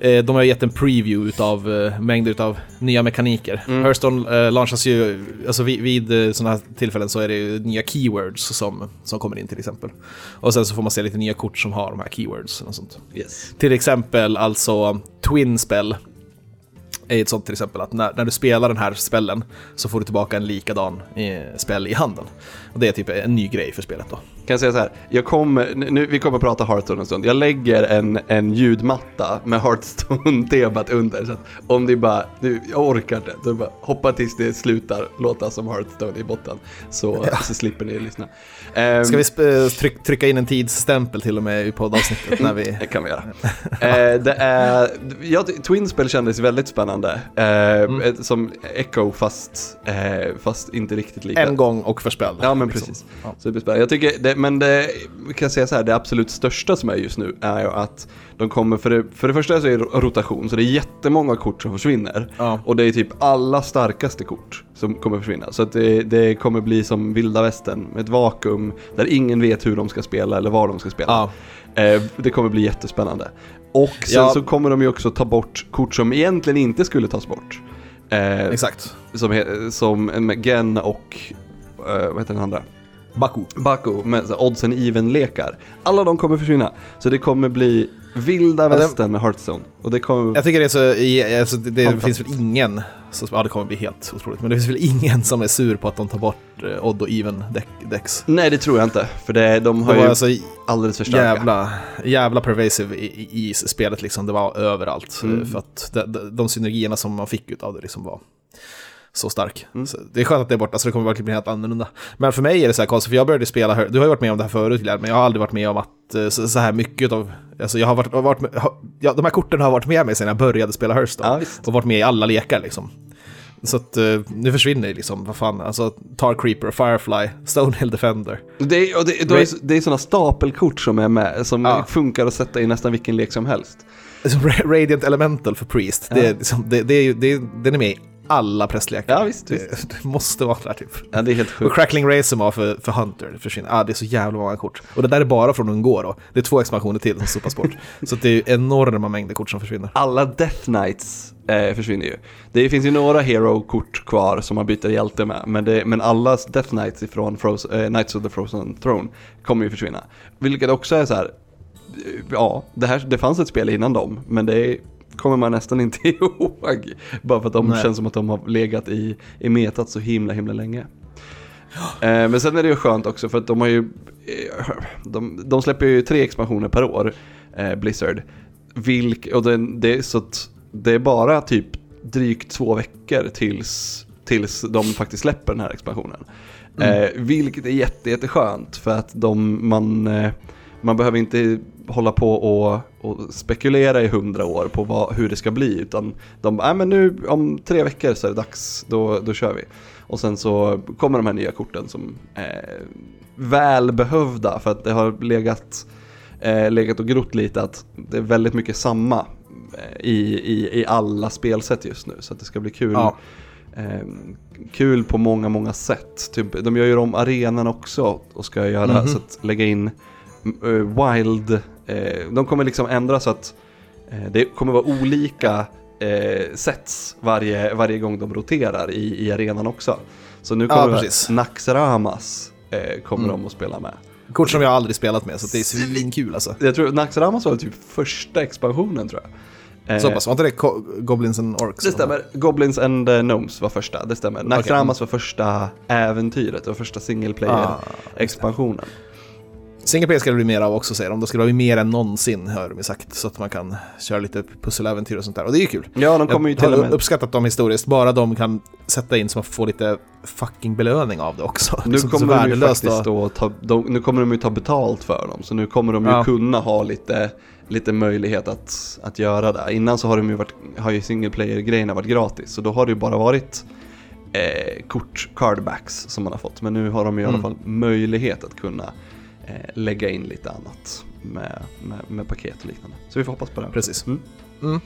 Eh, eh, de har gett en preview utav eh, mängder av nya mekaniker. Hearthstone eh, launchas ju, alltså vid, vid eh, sådana här tillfällen så är det ju nya keywords som, som kommer in till exempel. Och sen så får man se lite nya kort som har de här keywords och sånt. Yes. Till exempel alltså Twin Spell är ett sånt till exempel att när, när du spelar den här spellen så får du tillbaka en likadan eh, spel i handen. Och det är typ en ny grej för spelet då kan jag säga så här, jag kommer, nu, vi kommer prata Hearthstone en stund. Jag lägger en, en ljudmatta med Hearthstone-temat under. Så att om det bara, nu, jag orkar inte, då bara hoppa tills det slutar låta som Hearthstone i botten. Så, så slipper ni lyssna. Ehm, Ska vi sp- tryck, trycka in en tidsstämpel till och med i poddavsnittet när vi... Det kan vi göra. eh, det är, ja, Twinspel kändes väldigt spännande. Eh, ett- Som Echo fast, eh, fast inte riktigt lika. En gång och förspel. Ja men liksom. precis. Ja. Så det blir spännande. Jag tycker, det, men det, vi kan säga så här, det absolut största som är just nu är ju att de kommer, för det, för det första så är det rotation, så det är jättemånga kort som försvinner. Ja. Och det är typ alla starkaste kort som kommer försvinna. Så att det, det kommer bli som vilda västern, ett vakuum där ingen vet hur de ska spela eller var de ska spela. Ja. Eh, det kommer bli jättespännande. Och sen Ja. så kommer de ju också ta bort kort som egentligen inte skulle tas bort. Eh, Exakt. som, som Gen och, eh, vad heter den andra? Baku. Baku med så här odds and even-lekar. Alla de kommer försvinna. Så det kommer bli vilda det- västern med Hearthstone. Och det kommer... Jag tycker det är så, i- alltså, det, det finns väl ingen, så, ja det kommer bli helt otroligt, men det finns väl ingen som är sur på att de tar bort eh, odd och even deck- decks. Nej det tror jag inte. För det, de har Det var ju alltså alldeles för starka. jävla, jävla pervasive i, i, i spelet liksom, det var överallt. Mm. eh, För att de, de, de synergierna som man fick ut av det liksom var så stark. Mm. Så det är skönt att det är borta, så det kommer verkligen bli helt annorlunda. Men för mig är det så här konstigt, för jag började spela, du har ju varit med om det här förut Glenn, men jag har aldrig varit med om att eh, så, så här mycket av, alltså jag har varit, varit med, ja, de här korten har varit med mig sedan jag började spela Hearthstone. Ja, och varit med i alla lekar liksom. Så att eh, nu försvinner det liksom, vad fan, alltså Tar Creeper, Firefly, Stonehill Defender. Det är, och det, är, det är sådana stapelkort som är med, som Ja. funkar att sätta i nästan vilken lek som helst. Ra- Radiant Elemental för Priest, det, är liksom, det, det är det, är- den är med i alla presslekar. Ja, visst, visst. Det, det måste vara där typ. Ja, det är helt Och sjukt. Crackling Razor för, för Hunter det försvinner. Ah, det är så jävla många kort. Och det där är bara från Ungå då. Det är två expansioner till som sopas bort. så det är ju enorma mängder kort som försvinner. Alla Death Knights eh, försvinner ju. Det finns ju några Hero-kort kvar som man byter hjälte med, men, det, men alla Death Knights ifrån Frozen, eh, Knights of the Frozen Throne kommer ju försvinna. Vilket också är så här, eh, ja, det, här, det fanns ett spel innan dem, men det kommer man nästan inte ihåg. Bara för att de Nej. känns som att de har legat i, i metat så himla himla länge. Eh, men sen är det ju skönt också för att de har ju, eh, de, de släpper ju tre expansioner per år, eh, Blizzard. Vilk, och det, det, är så att det är bara typ drygt två veckor tills, tills de faktiskt släpper den här expansionen. Eh, vilket är jätte, jätteskönt för att de, man, eh, man behöver inte hålla på och, och spekulera i hundra år på vad, hur det ska bli utan de, nej men nu om tre veckor så är det dags, då, då kör vi. Och sen så kommer de här nya korten som är välbehövda för att det har legat, eh, legat och grott lite att det är väldigt mycket samma eh, i, i, i alla spelsätt just nu. Så att det ska bli kul. Ja. Eh, kul på många, många sätt. Typ, de gör ju om arenan också och ska göra Mhm. så att lägga in wild, eh, de kommer liksom ändra så att eh, det kommer vara olika eh, sets varje, varje gång de roterar i, i arenan också. Så nu Ja, kommer precis. Naxramas eh, kommer Mm. de att spela med. Kort som jag aldrig spelat med, så det är svinkul alltså. Jag tror Naxramas var typ första expansionen tror jag. Eh, Så pass, var inte det Goblins and Orcs? Det stämmer. Goblins and eh, Gnomes var första, det stämmer. Naxramas var första äventyret, det var första single Ah, player-expansionen. Single player ska det bli mer av också säger de. Då ska det bli mer än någonsin, har de sagt. Så att man kan köra lite pusseläventyr och sånt där. Och det är ju kul. Ja, de kommer ju jag till och har uppskattat dem historiskt. Bara de kan sätta in så man får lite fucking belöning av det också. Nu så kommer, de ju faktiskt då ta, de, nu kommer de ju ta betalt för dem, så nu kommer de ju Ja. kunna ha lite, lite möjlighet att, att göra det. Innan så har, de ju varit, har ju single player-grejerna varit gratis, så då har det ju bara varit eh, kort, cardbacks som man har fått. Men nu har de ju i alla Mm. fall möjlighet att kunna lägga in lite annat med, med, med paket och liknande. Så vi får hoppas på det. Precis. Mm. Mm.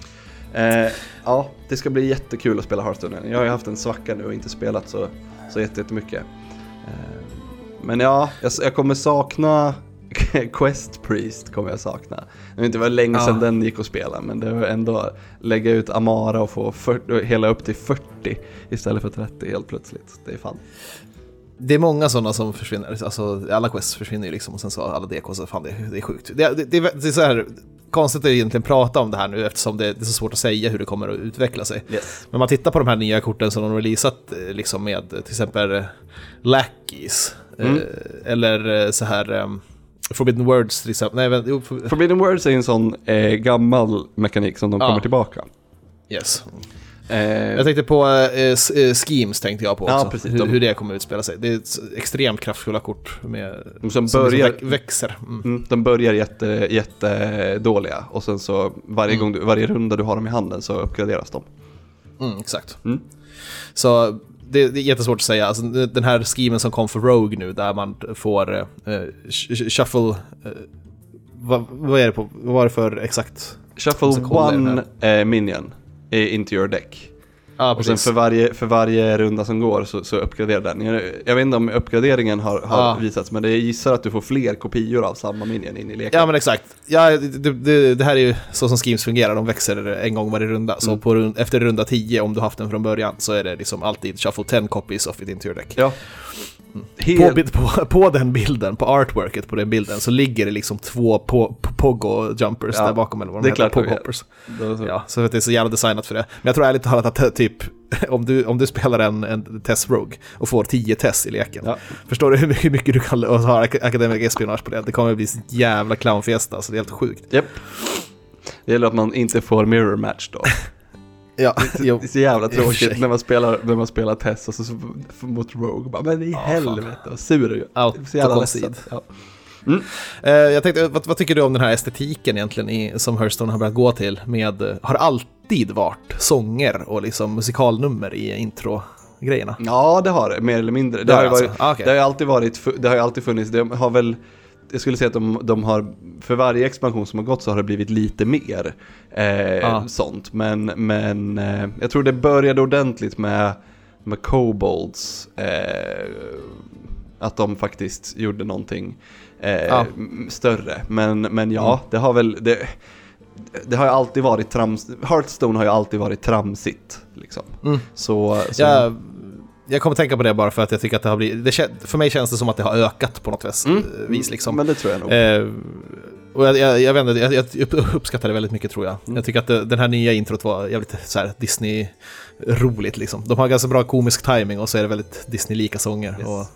Eh, ja, det ska bli jättekul att spela Hearthstone. Jag har ju haft en svacka nu och inte spelat så, så jätte- jättemycket. Eh, men ja, jag, jag kommer sakna Quest Priest kommer jag sakna. Inte, det var länge sedan Ja. den gick att spela men det var ändå lägga ut Amara och få 40, hela upp till 40 istället för 30 helt plötsligt. Det är fan. Det är många sådana som försvinner. Alltså, alla quests försvinner ju liksom och sen så alla DK, så fan det, är- det är sjukt. Det, det, det, det är så här konstigt att egentligen prata om det här nu eftersom det, det är så svårt att säga hur det kommer att utveckla sig. Yes. Men man tittar på de här nya korten som de har releasat eh, liksom med eh, till exempel eh, Lackeys. Eh, eller så här um, Forbidden Words till exempel. Nej, for, Forbidden Words är en sån eh, gammal mekanik som de Ja. kommer tillbaka. yes. Eh, Jag tänkte på eh, eh, Schemes tänkte jag på Ja, också. precis. hur, De- hur det kommer utspela sig. Det är extremt kraftfulla kort med, som som börjar, väx- växer. Mm. mm, de börjar jätte, jättedåliga och sen så varje, gång du, varje runda du har dem i handen så uppgraderas de. Mm, exakt. Mm. Så det, det är jättesvårt att säga. Alltså, den här schemen som kom för Rogue nu, där man får eh, sh- sh- shuffle... Eh, vad, vad är det på? Vad var det för exakt? Shuffle one eh, minion into your deck. Ja, Och sen för varje, för varje runda som går så, så uppgraderar den. Jag, jag vet inte om uppgraderingen har, har Ja. visats men det gissar att du får fler kopior av samma minion in i leken. Ja men exakt. Ja, det, det, det här är ju så som schemes fungerar, de växer en gång varje runda. Så på, rund- efter runda 10, om du haft den från början, så är det liksom alltid shuffle 10 copies of it into your deck. Ja. På, Helt, bild- på, på den bilden, på artworket på den bilden, så ligger det liksom två po, po, pogo jumpers Ja, där bakom, eller vad de heter, klart de pogo gör. hoppers. då så. Ja, så att det är så jävla designat för det. Men jag tror ärligt talat att eh, typ, om du, om du spelar en, en test rogue och får 10 test i leken, Ja. förstår du hur mycket, mycket du kan ha ak- akademisk espionage på det? Det kommer bli så jävla clownfiesta, så det är helt sjukt. Japp. Det gäller att man inte får mirror match då. Ja. Det är så jävla tråkigt när man spelar, när man spelar test och så, så mot Rogue. Bara, men i helvete vad sur du är. Så jävla ledsen. Ja. Eh, jag tänkte, vad, vad tycker du om den här estetiken egentligen i, som Hearthstone har börjat gå till med, eh, har alltid varit sånger och liksom musikalnummer i intro-grejerna? ja, det har det, mer eller mindre. Det, Det har, det varit, alltså? Ah, okej. det har alltid varit, det har alltid funnits, det har väl, jag skulle säga att de, de har, för varje expansion som har gått så har det blivit lite mer eh, Ja. sånt. Men, men eh, jag tror det började ordentligt med, med Kobolds, eh, att de faktiskt gjorde någonting Ja. m- större. Men, men ja, det har väl, det, det har ju alltid varit trams, Hearthstone har ju alltid varit tramsigt. Liksom. Mm. Så, så Jag, jag kommer tänka på det bara för att jag tycker att det har blivit, det, för mig känns det som att det har ökat på något vis. Mm. eh, vis liksom. Men det tror jag nog. Eh, och jag, jag, jag, inte, jag, jag uppskattar det väldigt mycket tror jag. Mm. Jag tycker att det, den här nya introt var jävligt så här, Disney-roligt liksom. De har ganska bra komisk timing och så är det väldigt Disney-lika sånger. Yes. Och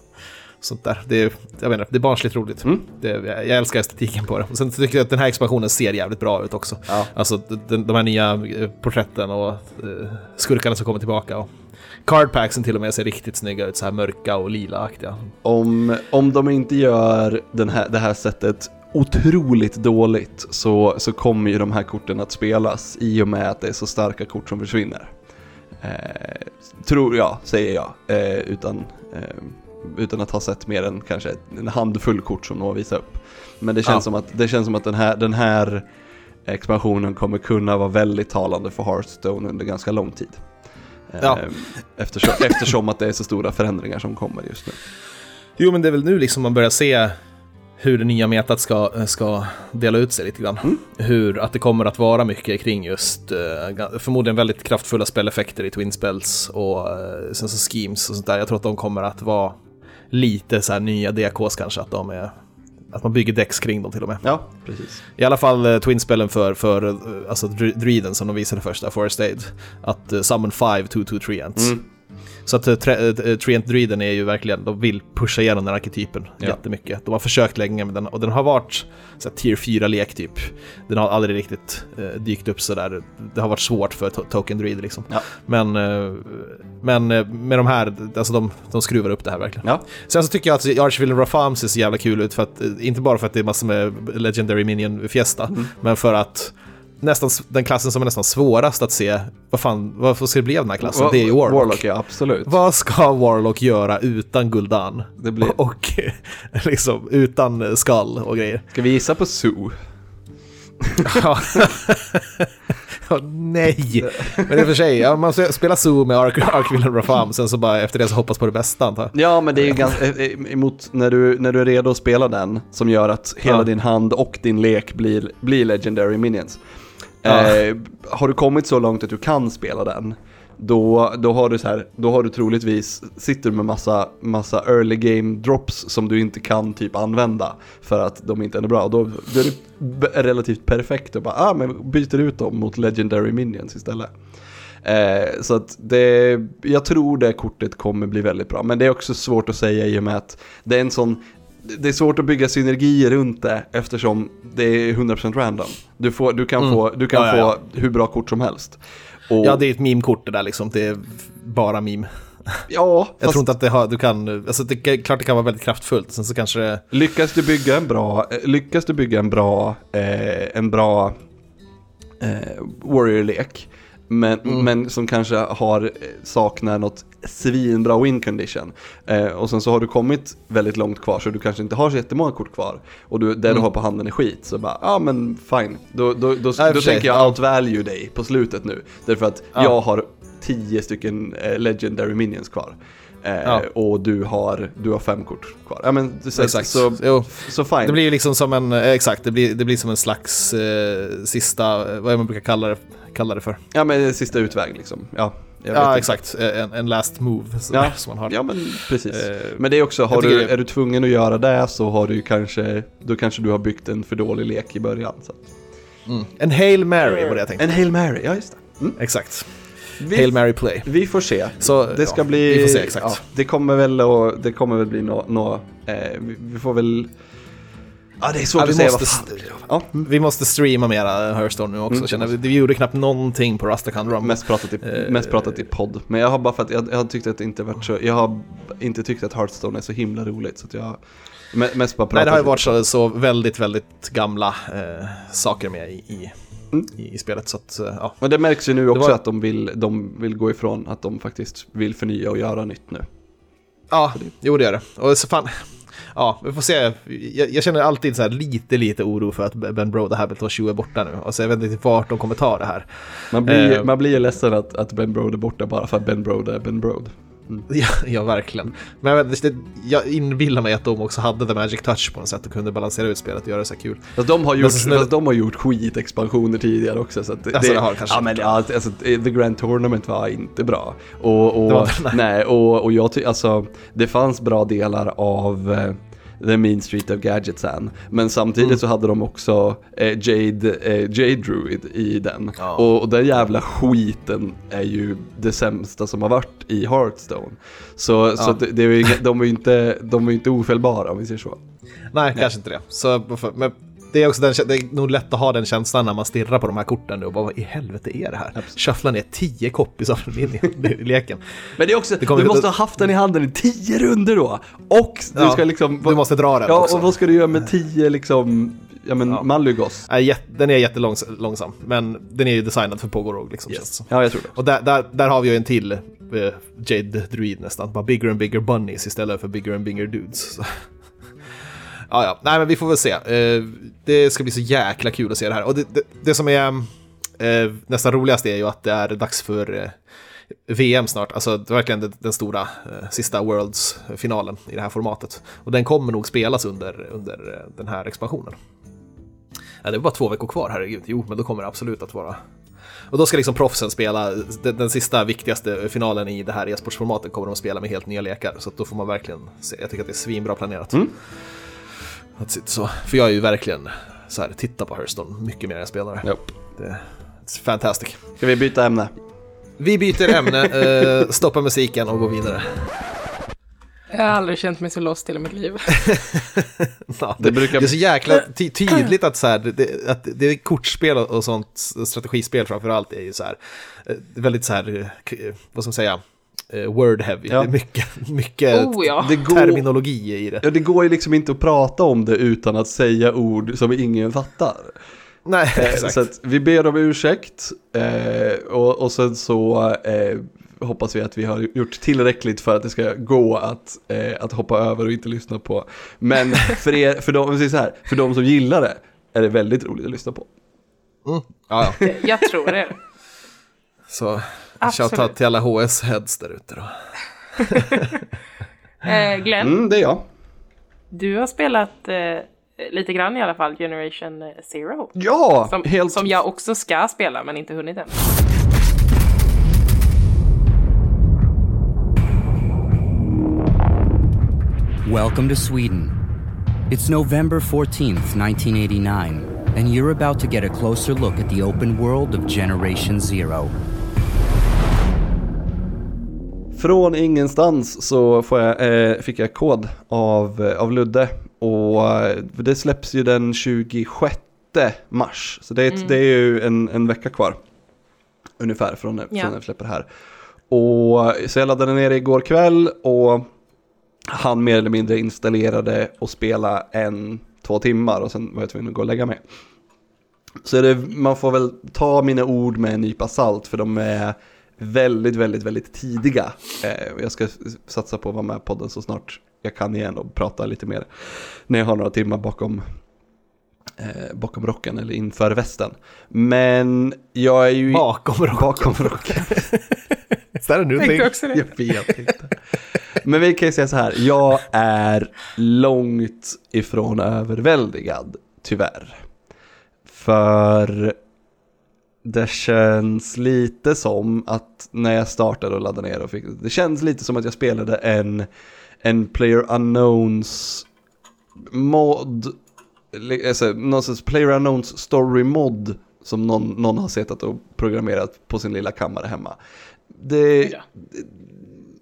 sånt där. Det är, jag vet inte, det är barnsligt roligt. Mm. Det, jag, jag älskar estetiken på det. Och sen tycker jag att den här expansionen ser jävligt bra ut också. Ja. Alltså den, de här nya eh, porträtten och eh, skurkarna som kommer tillbaka. Och cardpacksen till och med ser riktigt snygga ut, så här mörka och lila-aktiga. Om, om de inte gör den här, det här sättet otroligt dåligt så, så kommer ju de här korten att spelas i och med att det är så starka kort som försvinner. Eh, tror jag, säger jag, eh, utan, eh, utan att ha sett mer än kanske en handfull kort som har visat upp. Men det känns, Ja. som, att, det känns som att den här, den här expansionen kommer kunna vara väldigt talande för Hearthstone under ganska lång tid. Eh, Ja. eftersom, eftersom att det är så stora förändringar som kommer just nu. Jo, men det är väl nu liksom man börjar se hur det nya metat ska, ska dela ut sig lite grann. Mm. Hur att det kommer att vara mycket kring just eh, förmodligen väldigt kraftfulla speleffekter i Twin Spells och eh, sen så schemes och sånt där. Jag tror att de kommer att vara lite så här nya DKs kanske, att de är att man bygger decks kring dem till och med. Ja, precis. I alla fall eh, Twin-spelen för, för eh, alltså Druiden som de visade första, Forest Aid. Att uh, Summon 5, 2, 2, 3 ants. Mm. Så att uh, Treant Druiden är ju verkligen, de vill pusha igenom den arketypen Ja. jättemycket. De har försökt länge med den och den har varit så här, tier 4-lek typ. Den har aldrig riktigt uh, dykt upp sådär. Det har varit svårt för to- Token Druid liksom. Ja. Men, eh, men eh, med de här, alltså de, de skruvar upp det här verkligen. Ja, Sen så tycker jag att Archville Rafam ser så jävla kul ut, för att, eh, inte bara för att det är massor med Legendary Minion Fiesta, Mm. men för att nästan den klassen som är nästan svårast att se, vad fan, vad ska det bli av den här klassen? det är ju Warlock. Warlock, ja absolut. Vad ska Warlock göra utan Guldan? Det blir... Och liksom utan eh, skall och grejer. Ska vi gissa på Zoo? Ja. Ja, nej! Men i och för sig, ja, man spelar Zoo med Ark Arkville Rafam, sen så bara efter det så hoppas på det bästa antar jag. Ja, men det är ju ganska eh, eh, emot när du, när du är redo att spela den som gör att hela Ja. din hand och din lek blir, blir Legendary Minions. Ja. Eh, har du kommit så långt att du kan spela den, då, då, har du så här, då har du troligtvis, sitter du med massa, massa early game drops som du inte kan typ använda för att de inte är bra. Då, då är det relativt perfekt att bara, ah, men byter ut dem mot Legendary Minions istället. Eh, så att det, jag tror det kortet kommer bli väldigt bra. Men det är också svårt att säga i och med att det är en sån det är svårt att bygga synergier runt det eftersom det är 100% random. Du, får, du kan, få, du kan Mm. Ja, ja, få hur bra kort som helst. Och, Ja, det är ett meme-kort det där liksom. Det är bara meme. ja, Jag fast tror inte att det har, du kan, alltså det är klart det kan vara väldigt kraftfullt. Sen så kanske det, lyckas du bygga en bra, eh, lyckas du bygga en bra, eh, en bra eh, Warrior-lek. Men, Mm. men som kanske har, eh, saknar något svinbra win condition. Eh, och sen så har du kommit väldigt långt kvar så du kanske inte har så jättemånga kort kvar. Och du, det du har på handen är skit. Så bara, ja ah, men fine. Då, då, då, och då tänker jag ja. outvalue dig på slutet nu. Därför att Ja. jag har tio stycken eh, legendary minions kvar. Eh, Ja. Och du har, du har fem kort kvar. Ja men så, Exakt. så, Jo. så fine. det blir ju liksom som en, eh, exakt, det blir, det blir som en slags eh, sista, eh, vad är man brukar kalla det, kalla det för. Ja men sista utväg liksom. Ja, Ja, exakt. Eh, En, en last move så Ja. som man har. Ja men precis. Eh, men det är också, har du, är du tvungen att göra det så har du kanske, då kanske du har byggt en för dålig lek i början. Så. Mm. En Hail Mary var det jag tänkte. En Hail Mary, ja just det. Mm. Exakt. Vi, Hail Mary Play. vi får se. Så, Det ska ja, bli... Vi får se exakt. Ja, det kommer väl att, det kommer väl bli nå, nå eh, vi, vi får väl... Ja det är svårt Ja, vi att säga måste vad fan. Ja, Vi måste streama mera Hearthstone nu också Mm. känner vi. Gjorde knappt någonting på Rusticon Rum. mest pratat, i, Eh, mest pratat i podd. Men jag har bara för att jag, jag har tyckt att det inte varit så, jag har inte tyckt att Hearthstone är så himla roligt. Så att jag me- mest bara pratat Nej, det har ju varit så, så väldigt, väldigt gamla eh, saker med i, i, Mm. i, spelet. Så att, eh, ja. Men det märks ju nu också var- att de vill, de vill gå ifrån att de faktiskt vill förnya och göra nytt nu. ja, jo det gör det. Och så fan, ja, vi får se. Jag, jag känner alltid så här lite, lite oro för att Ben Brode Habit och 20 är borta nu. Och så jag vet inte vart de kommer ta det här. Man blir, man blir ju ledsen att, att Ben Brode är borta bara för att Ben Brode är Ben Ja, ja verkligen. Men jag, vet, det, jag inbillar mig att de också hade the magic touch på något sätt och kunde balansera ut spelet och göra det så här kul. Fast de har gjort, fast de har gjort skitexpansioner tidigare också. Så det, Alltså, det har kanske ja, men, alltså, The Grand Tournament var inte bra. Och, och, var nej. nej, och, och jag ty, alltså, det fanns bra delar av eh, The Mean Street of Gadgetsan. Men samtidigt Mm. så hade de också eh, Jade, eh, Jade Druid i den. Ja. Och, och den jävla skiten är ju det sämsta som har varit i Hearthstone. Så, så Ja. att det, det är ju, de är ju inte, de är ju inte ofelbara om vi säger så. Nej, kanske inte det. Så, men det är också den, det är nog lätt att ha den känslan när man stirrar på de här korten nu och bara vad i helvete är det här? Shuffla ner tio copies av min i leken. Men det är också, Det du måste ha haft den i handen i tio runder då. Och du Ja, ska liksom... du måste dra den Ja, också. och vad ska du göra med tio liksom, ja men Ja. Malugos? Den är jättelångsam, men den är ju designad för Pogo Rogue liksom. som. Ja, jag tror det. Och där, där, där har vi ju en till eh, Jade Druid nästan. Bara bigger and bigger bunnies istället för bigger and bigger dudes. Ja, ja. Nej, men vi får väl se. Eh, det ska bli så jäkla kul att se det här. Och det, det, det som är eh, nästan roligast är ju att det är dags för eh, VM snart. Alltså verkligen den, stora sista Worlds-finalen i det här formatet. Och den kommer nog spelas under, under den här expansionen. Ja, det är bara två veckor kvar, herregud. Jo, men då kommer det absolut att vara... Och då ska liksom proffsen spela, den, den sista viktigaste finalen i det här e-sportsformatet kommer de att spela med helt nya lekar. Så att då får man verkligen se, jag tycker att det är svinbra planerat. Mm. Att sitta så. För jag är ju verkligen så här, titta på Hearthstone mycket mer än jag spelar. Ja. Det är fantastic. Ska vi byta ämne? Vi byter ämne, eh, stoppar musiken och går vidare. Jag har aldrig känt mig så lost i mitt liv. Ja, Det det, brukar- det är så jäkla ty tydligt att, så här, det, att det är kortspel och sånt, strategispel framförallt, är ju så här, eh, väldigt så här, eh, eh, vad ska man säga, word heavy. Ja. Det är mycket, mycket Oh, ja. Det går, terminologi i det. ja, det går ju liksom inte att prata om det utan att säga ord som ingen fattar. Nej, Eh, exakt. Så att vi ber om ursäkt eh, och, och sen så eh, hoppas vi att vi har gjort tillräckligt för att det ska gå att, eh, att hoppa över och inte lyssna på. Men för, er, för, de, så här, för de som gillar det är det väldigt roligt att lyssna på. Mm. Ja, ja. Jag tror det. Så Absolut. shoutout till alla HS-heads där ute då. Eh, Glenn, Mm, det är jag. du har spelat eh, lite grann i alla fall Generation Zero. Ja, Som, helt... som jag också ska spela men inte hunnit än. Welcome to Sweden. It's November 14th, 1989, and you're about to get a closer look at the open world of Generation Zero. Från ingenstans så jag, eh, fick jag kod av, av Ludde och eh, det släpps ju den 26 mars. Så det är, ett- det är ju en, en vecka kvar ungefär från, från Ja. när jag släpper det här. Och så jag laddade ner det igår kväll och han mer eller mindre installerade och spela en, två timmar och sen var jag tvungen att gå och lägga mig. Så det, man får väl ta mina ord med en nypa salt för de är väldigt, väldigt, väldigt tidiga. Eh, jag ska satsa på att vara med i podden så snart jag kan igen och prata lite mer när jag har några timmar bakom, eh, bakom rocken eller inför västen. Men jag är ju... Bakom rocken. Bakom rocken. New thing? Tänkte också det. Jag vet inte. Men vi kan ju säga så här, jag är långt ifrån överväldigad, tyvärr. För det känns lite som att när jag startade och laddade ner och fick, det känns lite som att jag spelade en, en Player Unknowns mod, alltså, någon sorts Player Unknowns story mod som någon, någon har suttit och programmerat på sin lilla kammare hemma. Det, Ja.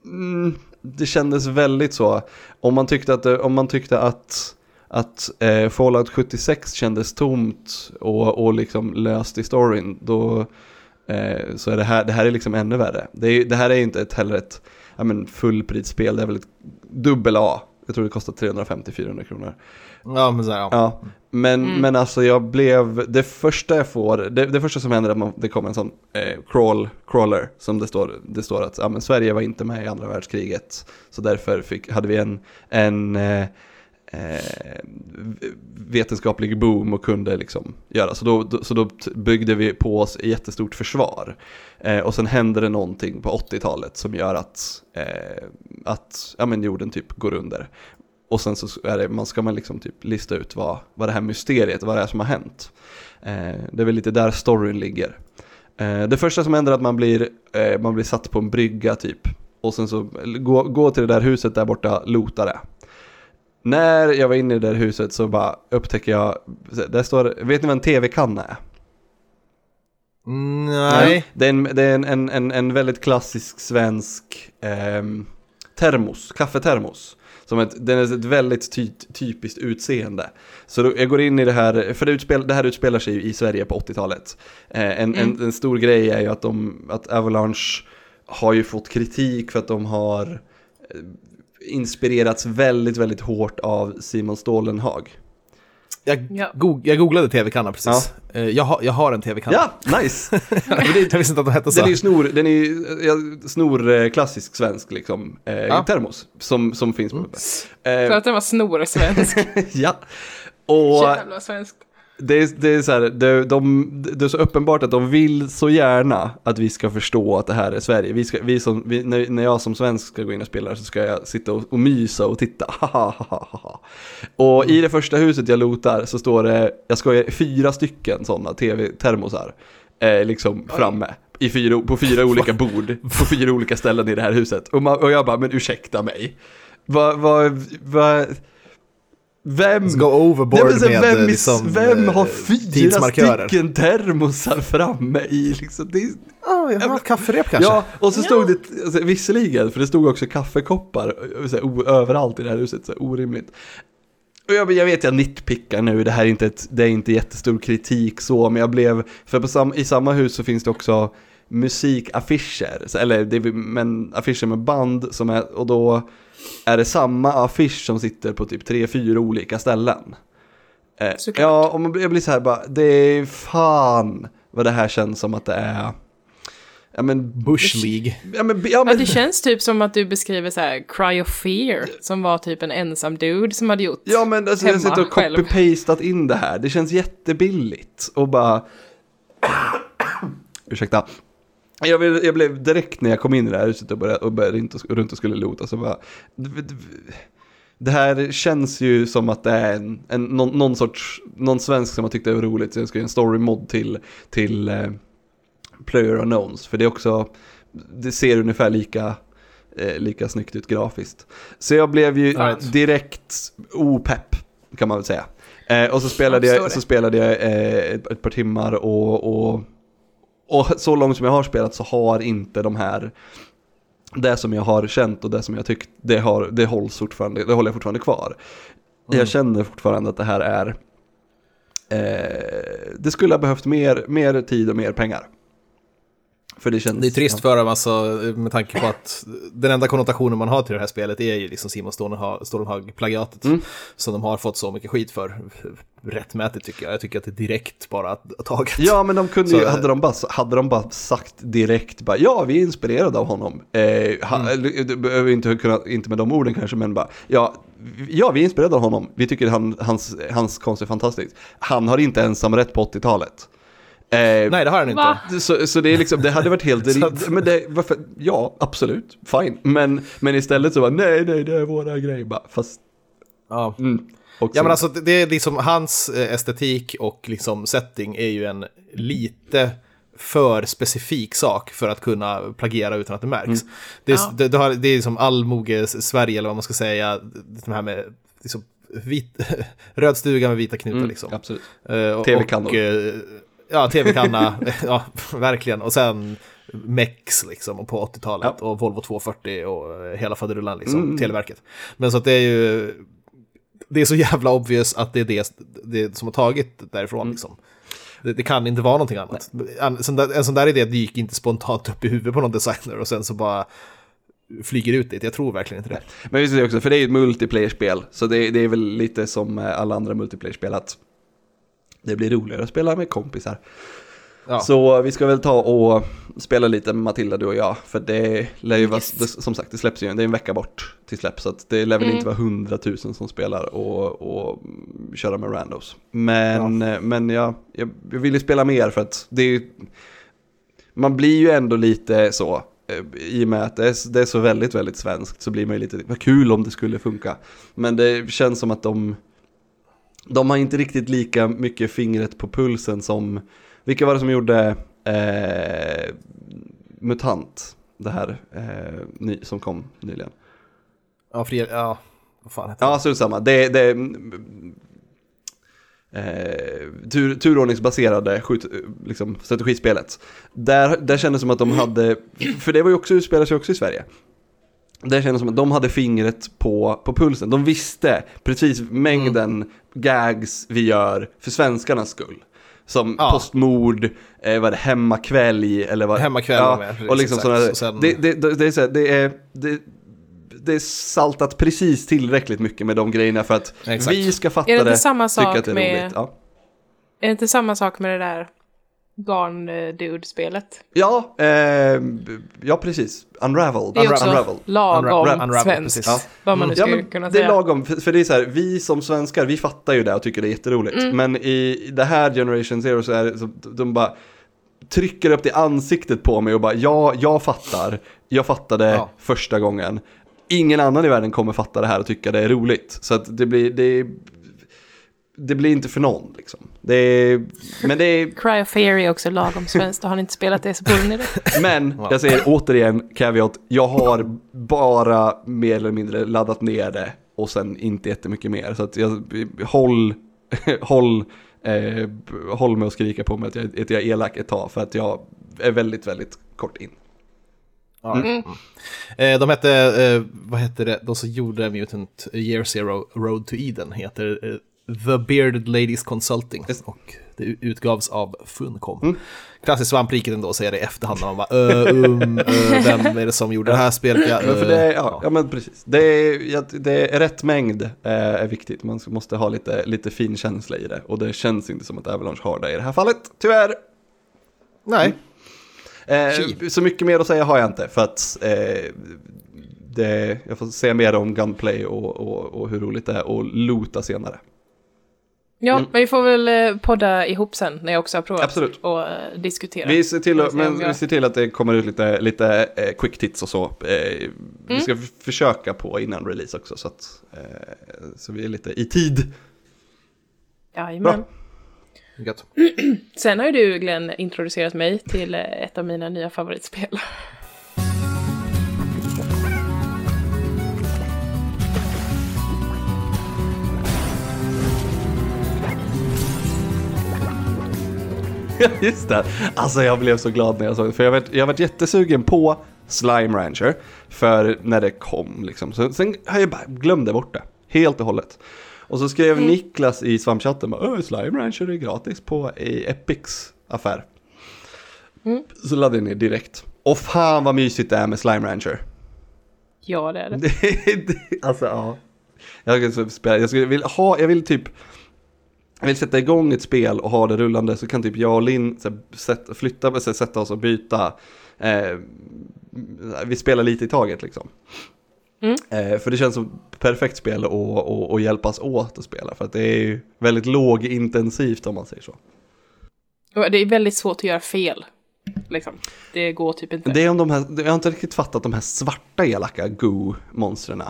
mm, det kändes väldigt så. Om man tyckte att, det- om man tyckte att, att eh, Fallout 76 kändes tomt och, och liksom löst i storyn, då eh, så är det här, det här är liksom ännu värre. Det, är, det här är inte ett, heller ett ja, men fullprisspel, det är väl ett dubbel A. Jag tror det kostar 350-400 kronor. Ja, men så här, ja. Ja, men, Mm. men alltså jag blev, det första jag får, det, det första som händer är att man, det kommer en sån eh, crawl, crawler som det står, det står att ja, men Sverige var inte med i andra världskriget. Så därför fick, hade vi en, en eh, eh, vetenskaplig boom och kunde liksom göra. Så då, då, så då byggde vi på oss ett jättestort försvar. Eh, och sen hände det någonting på 80-talet som gör att, eh, att ja, men jorden typ går under. Och sen så är det, man ska man liksom typ lista ut vad, vad det här mysteriet, vad det är som har hänt. Eh, det är väl lite där storyn ligger. Eh, det första som händer är att man blir, eh, man blir satt på en brygga typ. Och sen så, gå, gå till det där huset där borta, lota det. När jag var inne i det där huset så bara upptäcker jag, där står, vet ni vad en tv-kanna är? Mm, Nej. Det är en, det är en, en, en, en väldigt klassisk svensk ehm, termos, kaffetermos. Som ett, den är ett väldigt ty, typiskt utseende. Så då, jag går in i det här, för det, utspel, det här utspelar sig ju i Sverige på 80-talet. Eh, en, en, en stor grej är ju att, de, att Avalanche har ju fått kritik för att de har eh, inspirerats väldigt, väldigt hårt av Simon Stålenhag. Jag, Ja. go- jag googlade tv-kanna precis. Eh, Jag, har, jag har en tv-kanna. Ja, nice! jag visste inte att de hette så. Den är ju snor, den är ju, ja, snor eh, klassisk svensk liksom, eh, Ja. termos som, som finns på För eh, att den var snorsvensk. Ja, och Jävla svenskt. Det är, det är så här, det, de, det är så uppenbart att de vill så gärna att vi ska förstå att det här är Sverige. Vi ska, vi som, vi, när, när jag som svensk ska gå in och spela så ska jag sitta och, och mysa och titta. och i det första huset jag lotar så står det, jag ska fyra stycken sådana tv-termosar. Eh, liksom framme. I fyra, på fyra olika bord, på fyra olika ställen i det här huset. Och, man, och jag bara, men ursäkta mig. Vad, vad, vad, vem? Let's go overboard Nej, med vem, liksom, vem har eh, fyra stycken termosar framme i liksom? Det är, Ja, jag har ett kafferep kanske. ja, och så stod det, alltså, visserligen, för det stod också kaffekoppar eh, här, o, överallt i det här huset, så här, orimligt. Och jag, jag vet jag nitpickar nu, det här är inte, ett, det är inte jättestor kritik så, men jag blev, för på sam, i samma hus så finns det också musikaffischer, så- eller det, är- men affischer med band som är, och då är det samma affisch som sitter på typ tre, fyra olika ställen. Eh, ja, och man, blir- jag blir så här bara, det är fan vad det här känns som att det är. Ja men, Bush League. ja men, ja, Ja, men det känns typ som att du beskriver så här Cry of Fear, som var typ en ensam dude som hade gjort Ja men alltså, jag hemma sitter och copy-pastat in det här. Det känns jättebilligt. Och bara... Ursäkta. Jag, vill, jag blev direkt när jag kom in i det här huset och började, och började runt, och, runt och skulle lota så bara... Det här känns ju som att det är en, en, någon, någon sorts, någon svensk som har tyckt det var roligt, så jag ska göra en story mod till, till eh, Player Unknowns. För det är också, det ser ungefär lika, eh, lika snyggt ut grafiskt. Så jag blev ju Right. direkt opepp, kan man väl säga. Eh, och så spelade Jag jag, så spelade jag eh, ett, ett par timmar och, och, och så långt som jag har spelat så har inte de här det som jag har känt och det som jag tyckt, det, har, det, hålls fortfarande, det håller jag fortfarande kvar. Jag känner fortfarande att det här är, eh, det skulle ha behövt mer, mer tid och mer pengar. För det känns... Det är trist för dem alltså, med tanke på att den enda konnotationen man har till det här spelet är ju liksom Simon Stålenhag-plagiatet. Mm. Som de har fått så mycket skit för. Rättmätigt tycker jag. Jag tycker att det är direkt bara taget. Ja, men de kunde ju, Så- hade, de bara, hade de bara sagt direkt, bara, ja, vi är inspirerade av honom. Eh, ha, Mm. inte, kunna, inte med de orden kanske, men bara, ja, ja, vi är inspirerade av honom. Vi tycker han, hans, hans konst är fantastisk. Han har inte ensam rätt på 80-talet. Eh, Nej, det har han inte. Va? Så, så det är liksom, det hade varit helt att- men det, varför, ja, absolut, fine. Men, men istället så var nej, nej, det är våra grejer bara, fast, Ja. mm, också. Ja men alltså det är liksom hans eh, estetik och liksom setting är ju en lite för specifik sak för att kunna plagiera utan att det märks. Det, är, Ja. det, det, har, det är liksom allmoge Sverige eller vad man ska säga, det här med liksom, vit, röd stuga med vita knutar Mm, liksom. absolut. Eh, och- TV-kannor. Ja, tv-kanna, ja verkligen. Och sen Mex liksom och på 80-talet Ja. och Volvo 240 och eh, hela faderullan liksom, Mm. Televerket. Men så att det är ju, det är så jävla obvious att det är det, det som har tagit därifrån Mm. liksom. Det, det kan inte vara någonting annat. En sån, där, en sån där idé dyker inte spontant upp i huvudet på någon designer och sen så bara flyger ut dit. Jag tror verkligen inte det. Men är det också, för det är ju ett multiplayer-spel, så det, det är väl lite som eh, alla andra multiplayer-spel att det blir roligare att spela med kompisar. Ja. Så vi ska väl ta och spela lite med Matilda, du och jag, för det lär ju vara, Yes. det, som sagt, det släpps ju, det är en vecka bort till släpp, så att det lär väl inte vara hundratusen som spelar och, och mm, köra med randos. Men, eh, men ja, jag, jag vill ju spela mer för att det är ju, man blir ju ändå lite så, eh, i och med att det är, det är så väldigt, väldigt svenskt så blir man ju lite, vad kul om det skulle funka. Men det känns som att de, de har inte riktigt lika mycket fingret på pulsen som, vilka var det som gjorde eh, MUTANT, det här eh, ny, som kom nyligen? Ja, fri, ja vad fan heter Ja, så det samma. Det, det eh, tur, turordningsbaserade skjut, liksom, strategispelet. Där, där kändes det som att de hade, för det var ju också, utspelar sig också i Sverige. Det kändes som att de hade fingret på, på pulsen. De visste precis mängden gags vi gör för svenskarnas skull. Som Ja. postmord, eh, vad är det, hemmakväll eller vad Hemmakväll var med, och liksom sådana, sen- det, det, det, det är så här, det är, det, det är saltat precis tillräckligt mycket med de grejerna för att Exakt. vi ska fatta Är det det, samma tycka sak att det är med- roligt. Ja, Är det inte samma sak med det där Garn-dude-spelet? ja, eh, ja precis. Unraveled. Det är också Unraveled. lagom Unra- Unravel, svenskt. Ja. Vad man nu Ja, skulle men kunna det är säga. lagom, för, det är så här, vi som svenskar, vi fattar ju det och tycker det är jätteroligt. Mm. Men i det här Generation Zero så är det så, de bara trycker upp det i ansiktet på mig och bara, ja, jag fattar. Jag fattade Ja. första gången. Ingen annan i världen kommer fatta det här och tycka det är roligt. Så att det blir, det, det blir inte för någon liksom. Det är, men det är, Cry of Fear är också lagom svenskt. Har ni inte spelat det så borde ni det. Men jag säger återigen, caveat, jag har bara mer eller mindre laddat ner det och sen inte jättemycket mer. Så att jag, håll, håll, eh, håll med att skrika på mig att jag, att jag är elak ett tag för att jag är väldigt, väldigt kort in. Ja. Mm. Eh, de hette, eh, vad hette det, de som gjorde Mutant Year Zero Road to Eden heter eh, The Bearded Ladies Consulting och det utgavs av Funcom. Mm. Klassiskt svampriket ändå, säger det i efterhand när man bara uh, um, uh, vem är det som gjorde det här spelet? Ja, för det, är- uh, ja, ja men precis. Det är, det är rätt mängd eh, är viktigt. Man måste ha lite, lite fin känsla i det. Och det känns inte som att Avalanche har det i det här fallet, tyvärr. Nej, Eh, Tji. så mycket mer att säga har jag inte för att eh, det, jag får säga mer om Gunplay och, och, och hur roligt det är och loota senare. Ja, Mm. men vi får väl eh, podda ihop sen när jag också har provat Absolut. och eh, diskutera. Vi ser till, att, men, vi ser till att det kommer ut lite, lite eh, quick tits och så. Vi ska f- försöka på innan release också så att så vi är lite i tid. Jajamän. Bra. gött. Sen har ju du, Glenn, introducerat mig till ett av mina nya favoritspel. Just det. Alltså jag blev så glad när jag såg det. För jag varit, jag varit jättesugen på Slime Rancher. För när det kom liksom. Så, sen har jag bara glömde bort det. Helt och hållet. Och så skrev Niklas i svampchatten "Öh, Slime Rancher är gratis på i Epics affär. Så laddade jag ner direkt. Och fan vad mysigt det är med Slime Rancher. Ja, det är det. Alltså ja. Jag, skulle spela, jag, skulle, vill ha, jag vill typ vill sätta igång ett spel och ha det rullande så kan typ jag och Linn sätta, flytta, så sätta oss och byta. Eh, vi spelar lite i taget liksom. Eh, för det känns som perfekt spel att och, och hjälpas åt att spela. För att det är ju väldigt lågintensivt om man säger så. Och Det är väldigt svårt att göra fel. Liksom. Det går typ inte. Det är om de här, jag har inte riktigt fattat de här svarta elaka goo-monstren.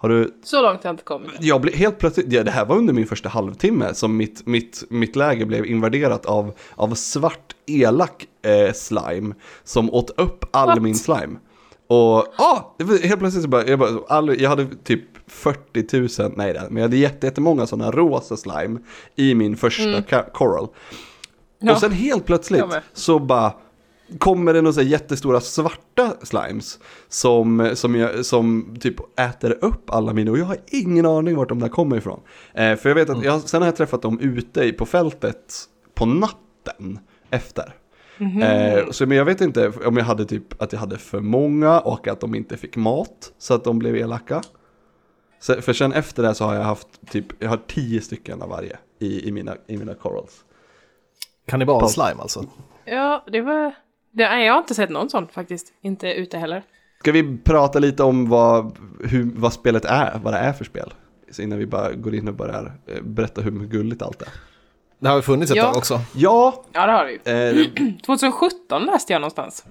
Har du Så långt har jag inte kommit. Jag blev helt plötsligt, ja, det här var under min första halvtimme som mitt, mitt, mitt läge blev invaderat av, av svart elak eh, slime som åt upp all What? min slime. Och ja, var helt plötsligt så bara, jag, bara all, jag hade typ 40 000, nej det- men jag hade jätte- jättemånga sådana rosa slime i min första ka- coral. Ja. Och sen helt plötsligt så bara kommer det några så här jättestora svarta slimes som, som, jag, som typ äter upp alla mina och jag har ingen aning vart de där kommer ifrån. Eh, för jag vet att jag, sen har jag träffat dem ute i- på fältet på natten efter. Eh, så men jag vet inte om jag hade typ att jag hade för många och att de inte fick mat så att de blev elaka. Så, för sen efter det så har jag haft typ, jag har tio stycken av varje i, i, mina, i mina corals. Kannibal-slime alltså. Ja, det var... Det, nej, jag har inte sett någon sån faktiskt. Inte ute heller. Ska vi prata lite om vad, hur, vad spelet är, vad det är för spel? Så innan vi bara går in och börjar eh, berätta hur gulligt allt är. Det har väl funnits ett Ja. tag också. Ja, Ja, det har det ju. eh, 2017 läste jag någonstans.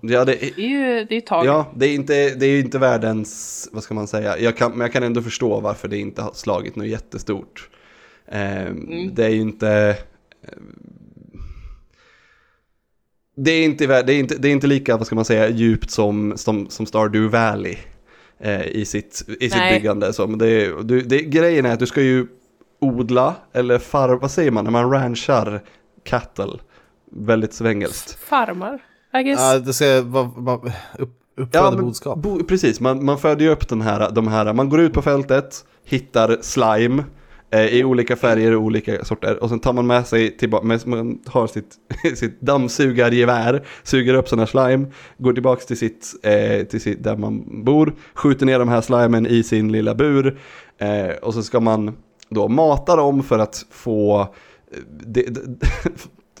ja, det, Det är ju det är ju ett tag. ja det, är inte, det är ju inte världens, vad ska man säga, jag kan, men jag kan ändå förstå varför det inte har slagit något jättestort. Eh, Det är ju inte... Det är inte, det, är inte, det är inte lika, vad ska man säga, djupt som, som, som Stardew Valley eh, i sitt, i sitt Nej. byggande. Så, men det, du, det, grejen är att du ska ju odla, eller far, vad säger man, när man ranchar cattle, väldigt svengelskt. Farmar, I guess. Ja, det ska vara upp, uppföda boskap. bo, precis, man, man föder ju upp den här, de här, man går ut på fältet, hittar slime i olika färger och olika sorter och sen tar man med sig tillbaka, man har sitt, sitt dammsugargevär, suger upp sån här slime, går tillbaka till sitt, eh, till sitt, där man bor, skjuter ner de här slimen i sin lilla bur eh, och så ska man då mata dem för att få eh, det, det,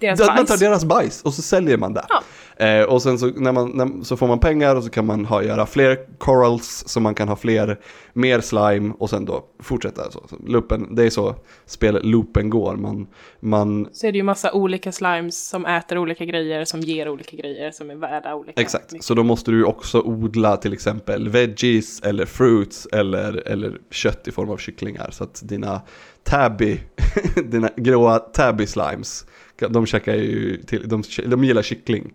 Deras man tar deras bajs och så säljer man det. Ja. Eh, och sen så, när man, när, så får man pengar och så kan man ha, göra fler corals så man kan ha fler, mer slime och sen då fortsätta. Så, så loopen, det är så spelloopen går. Man, man, Så är det ju massa olika slimes som äter olika grejer, som ger olika grejer, som är värda olika. exakt, mycket. så då måste du också odla till exempel veggies eller fruits eller, eller kött i form av kycklingar. Så att dina tabby, dina gråa tabby slimes, de käkar ju till, de, de gillar kyckling.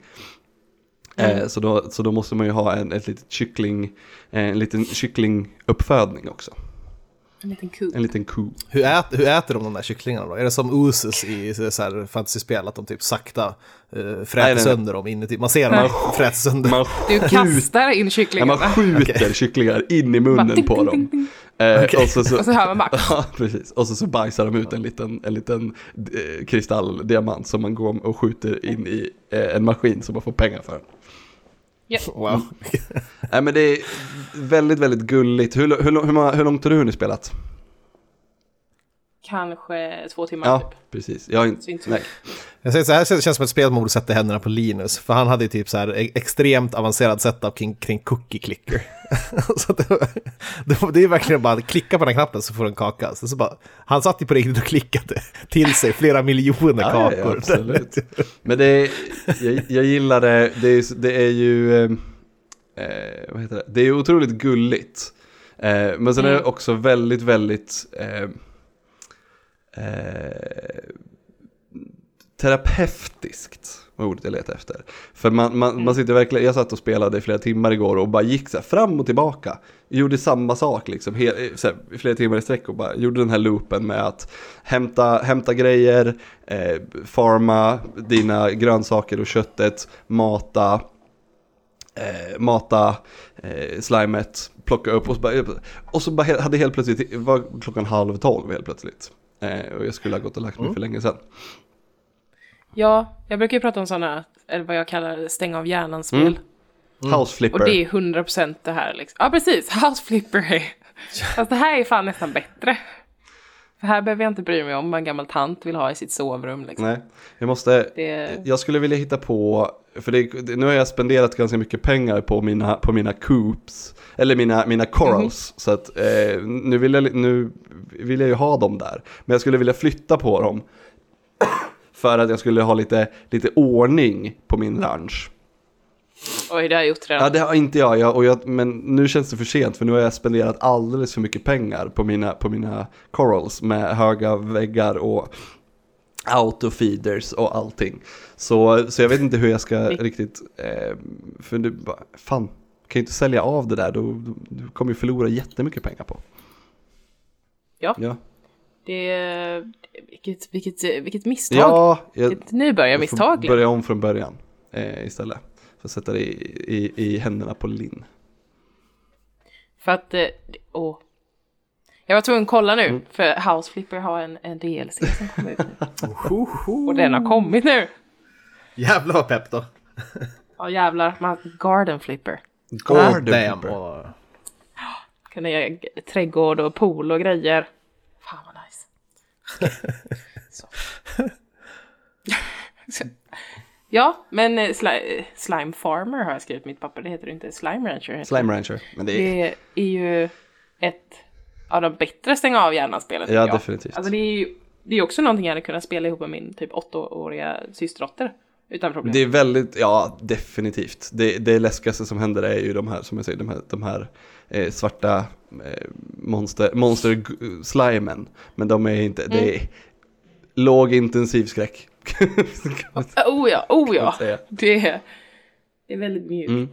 Eh, så, då, så då måste man ju ha en, ett litet kyckling, eh, en liten kycklinguppfödning också. En liten ko. En liten ko. Hur, ät, hur äter de de där kycklingarna då? Är det som Usus i så här fantasyspel, att de typ sakta eh, fräter Nej, nej, nej. sönder dem inuti? Man ser dem fräta sönder. Man, Du kastar in kycklingarna. man skjuter kycklingar in i munnen ding, på dem. ding, ding. Eh, och så, så, Och så hör man bara... Ja, precis. Och så, så bajsar de ut en liten, en liten eh, kristalldiamant som man går och skjuter in i eh, en maskin som man får pengar för. Wow. Nej men det är väldigt, väldigt gulligt. Hur, hur, hur, hur långt har du hunnit spelat? Kanske två timmar Ja, typ. precis. Jag inte... inte Nej. Jag säger så här det känns som ett spel man borde sätta händerna på Linus. För han hade ju typ så här e- extremt avancerad setup kring, kring cookie clicker. så det, var, det, är verkligen bara att klicka på den här knappen så får du en kaka. Så, så bara, han satt ju på riktigt och klickade till sig flera miljoner Ja, kakor. ja, absolut. Men det är, jag, jag gillar det, det är, det är ju, eh, eh, vad heter det, det är otroligt gulligt. Eh, men sen är det också väldigt, väldigt eh, eh, terapeutiskt var ordet jag letade efter. För man, man, man sitter verkligen, jag satt och spelade i flera timmar igår och bara gick så här fram och tillbaka. Gjorde samma sak liksom, he, så här, i flera timmar i sträck och bara gjorde den här loopen med att hämta, hämta grejer, eh, farma dina grönsaker och köttet, mata, eh, mata eh, slimet, plocka upp och så bara, och så bara hade helt plötsligt, var klockan halv tolv helt plötsligt. Eh, och jag skulle ha gått och lagt mig för länge sedan. Ja, jag brukar ju prata om sådana, eller vad jag kallar stänga av hjärnan-spel. House flipper. Och det är 100% det här liksom. Ja, precis. House flipper är... Fast det här är fan nästan bättre. För här behöver jag inte bry mig om vad en gammal tant vill ha i sitt sovrum liksom. Nej, jag måste, Det- jag skulle vilja hitta på, för det, nu har jag spenderat ganska mycket pengar på mina, på mina coops, eller mina, mina corals, så att eh, nu, vill jag, nu vill jag ju ha dem där. Men jag skulle vilja flytta på dem, för att jag skulle ha lite, lite ordning på min ranch. Oj, det har jag gjort redan. Ja, det har inte jag, jag, och jag, men nu känns det för sent för nu har jag spenderat alldeles för mycket pengar på mina, på mina corals med höga väggar och autofeeders och allting. Så, så jag vet inte hur jag ska riktigt, eh, för du, bara, fan, kan ju inte sälja av det där, då, då, du kommer ju förlora jättemycket pengar på. Ja. Ja, Det... Vilket, vilket, vilket misstag. ja jag, Ett nybörjarmisstag. får börja om från början eh, istället. För att sätta det i, i, i händerna på Linn. För att... eh, Åh. Jag var tvungen att kolla nu, Mm. för House Flipper har en, en DLC som kommer ut nu. Och den har kommit nu. Jävlar vad pepp då. Ja jävlar, man Garden Flipper. Garden Damn. flipper. Och... Kunna göra trädgård och pool och grejer. Fan vad nice. Ja, men eh, sli- Slime Farmer har jag skrivit mitt papper. Det heter inte Slime Rancher. heter Slime Rancher. Men det är, Det är ju ett av de bättre stänga av hjärnan-spelen. Ja, definitivt. Alltså det är ju det är också någonting jag hade kunnat spela ihop med min typ åttaåriga systerdotter. Utan problem. Det är väldigt, ja definitivt. Det, det läskigaste som händer är ju de här, som jag säger, de här, de här eh, svarta eh, monster, monster slimen. Men de är inte, det är låg intensiv skräck. Oh ja, oh ja. Det är, det är väldigt mjukt. Mm.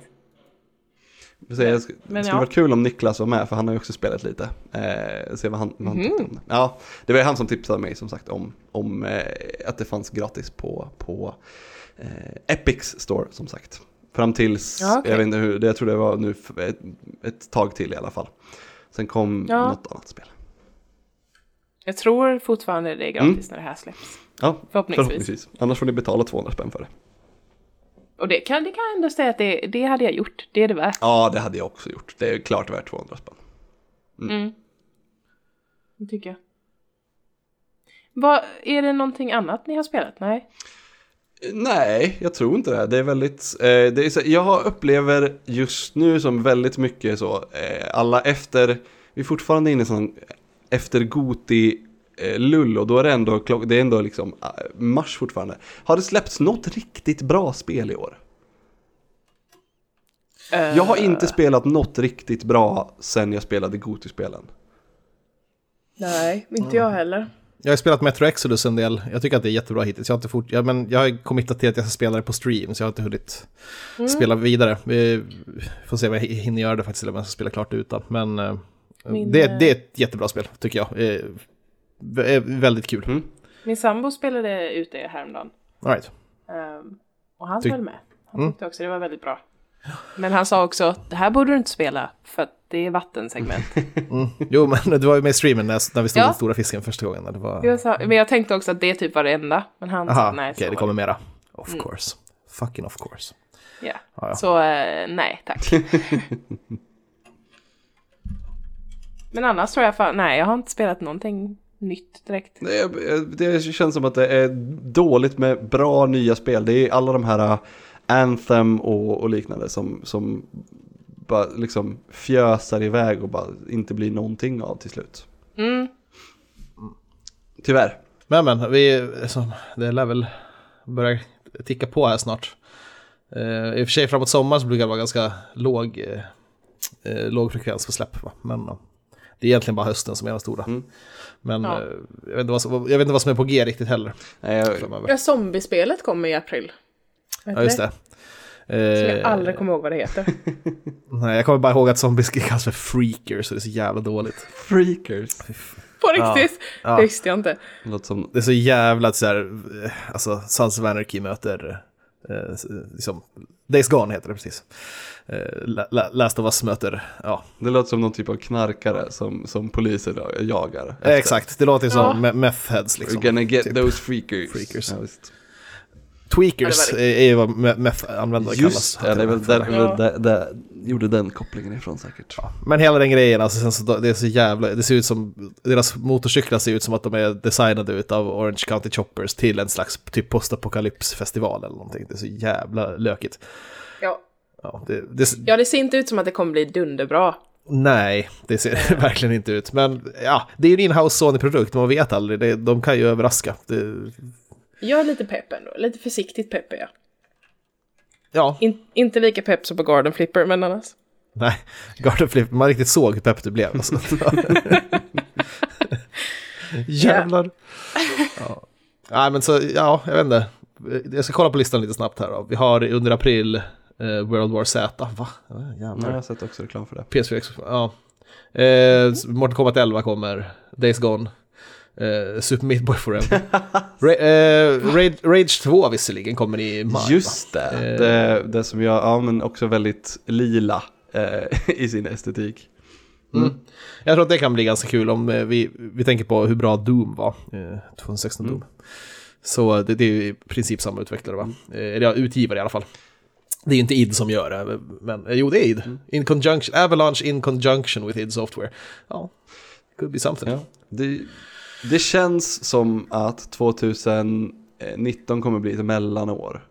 Så jag sk- Men det skulle ja. varit kul om Niklas var med, för han har ju också spelat lite. Eh, se vad han, vad han tyckte om det. Ja, det var ju han som tipsade mig som sagt om, om eh, att det fanns gratis på, på eh, Epics store som sagt. Fram tills, Ja, okej. jag vet inte hur, det, jag tror det var nu ett, ett tag till i alla fall. Sen kom Ja. något annat spel. Jag tror fortfarande det är Mm. gratis när det här släpps. Ja, Förhoppningsvis. Annars får ni betala 200 spänn för det. Och det kan, det kan jag ändå säga att det, det hade jag gjort. Det är det värt. Ja, det hade jag också gjort. Det är klart värt 200 spänn. Det tycker jag. Vad, är det någonting annat ni har spelat? Nej? Nej, jag tror inte det. Det är väldigt, eh, det är så, jag upplever just nu som väldigt mycket så, eh, alla efter, vi är fortfarande inne i sån efter Goti lull och då är det ändå, klock, det är ändå liksom eh, mars fortfarande. Har det släppts något riktigt bra spel i år? Jag har inte spelat något riktigt bra sen jag spelade Goti-spelen. Nej, inte jag heller. Jag har spelat Metro Exodus en del. Jag tycker att det är jättebra hittills. Jag har, inte fort... ja, men jag har committat till att jag ska spela det på stream, så jag har inte hunnit spela vidare. Vi får se om jag hinner göra det faktiskt, eller om jag ska spela klart utan. Men eh, Min, det, eh, det är ett jättebra spel, tycker jag. Eh, väldigt kul. Min sambo spelade ut det häromdagen. All right. Ehm, och han Ty- höll med. Han tyckte också det var väldigt bra. Men han sa också, det här borde du inte spela för att det är vattensegment. Jo, men det var ju med i streamen när, när vi stod Ja. i den stora fisken första gången. när Det var... jag sa, men jag tänkte också att det typ var det enda. Men han Aha, sa okej, nej. så det var kommer mera. Of course. Fucking of course. Ja. Ja, ja. Så eh, nej tack. Men annars tror jag fan, nej jag har inte spelat någonting nytt direkt. Det, det känns som att det är dåligt med bra nya spel. Det är alla de här uh, Anthem och, och liknande som, som bara liksom fjösar iväg och bara inte blir någonting av till slut. Mm. Tyvärr. Men men, vi, alltså, det lär väl börja ticka på här snart. Uh, I och för sig framåt sommar så brukar det vara ganska låg, eh, låg frekvens på släpp. Va? Men uh, det är egentligen bara hösten som är den stora. Men Ja. eh, jag, vet inte vad som, jag vet inte vad som är på G riktigt heller. Nej, jag. Ja, zombiespelet kommer i april. Vet Ja, just ni? det. Som jag Eh, aldrig kommer ihåg vad det heter. nej, jag kommer bara ihåg att zombies kallas för freakers så det är så jävla dåligt. freakers. På riktigt? Ja. Det visste jag inte. Det som, Det är så jävla så här, eh, alltså Sons of Anarchy möter Eh, liksom, Days Gone heter det precis. Eh, La- Last of Us möter, ja, Det låter som någon typ av knarkare som, som polisen jagar. efter. exakt. Det låter som Ja. me- meth heads liksom. We're gonna get Typ. those freakers. Freakers. Ja, visst. Tweakers Ja, är, det ju vad me- meth-användare Just kallas. det, det är väl där, Ja. där, där, där gjorde den kopplingen ifrån säkert. Men hela den grejen, alltså, sen så, det är så jävla, det ser ut som, deras motorcyklar ser ut som att de är designade utav Orange County Choppers till en slags typ postapokalypsfestival eller någonting. Det är så jävla lökigt. Ja. Ja, det, det, ja, det ser inte ut som att det kommer bli dunderbra. nej, det ser verkligen inte ut. Men ja, det är ju en in-house Sony-produkt, man vet aldrig. Det, de kan ju överraska. Det, Jag är lite pepp ändå, lite försiktigt pepp är jag. ja, In, inte lika pepp som på Garden Flipper, men annars. nej, Garden Flip, man riktigt såg hur pepp du blev. Alltså. Jävlar. Ja. Nej, men så, ja, jag vet inte. Jag ska kolla på listan lite snabbt här då. Vi har under april eh, World War Z. Va? Ja, Nej, jag Jävlar. har sett också reklam för det. PS4, X- ja. Eh, Mortal Kombat 11 kommer. Days Gone. Eh, Super Meat Boy Forever. Ra eh, Rage, Rage 2 visserligen kommer i maj. Just det, Eh. det, det som jag, ja men också väldigt lila i sin estetik. Mm. Jag tror att det kan bli ganska kul om vi, vi tänker på hur bra Doom var, eh, 2016 Doom. Så det, det är ju i princip samma utvecklare va? Eh, Eller ja, utgivare i alla fall. Det är ju inte id som gör det, men jo det är id. In conjunction, Avalanche in conjunction with id Software. Ja, could be something. Ja. Det, det känns som att 2019 kommer bli ett mellanår.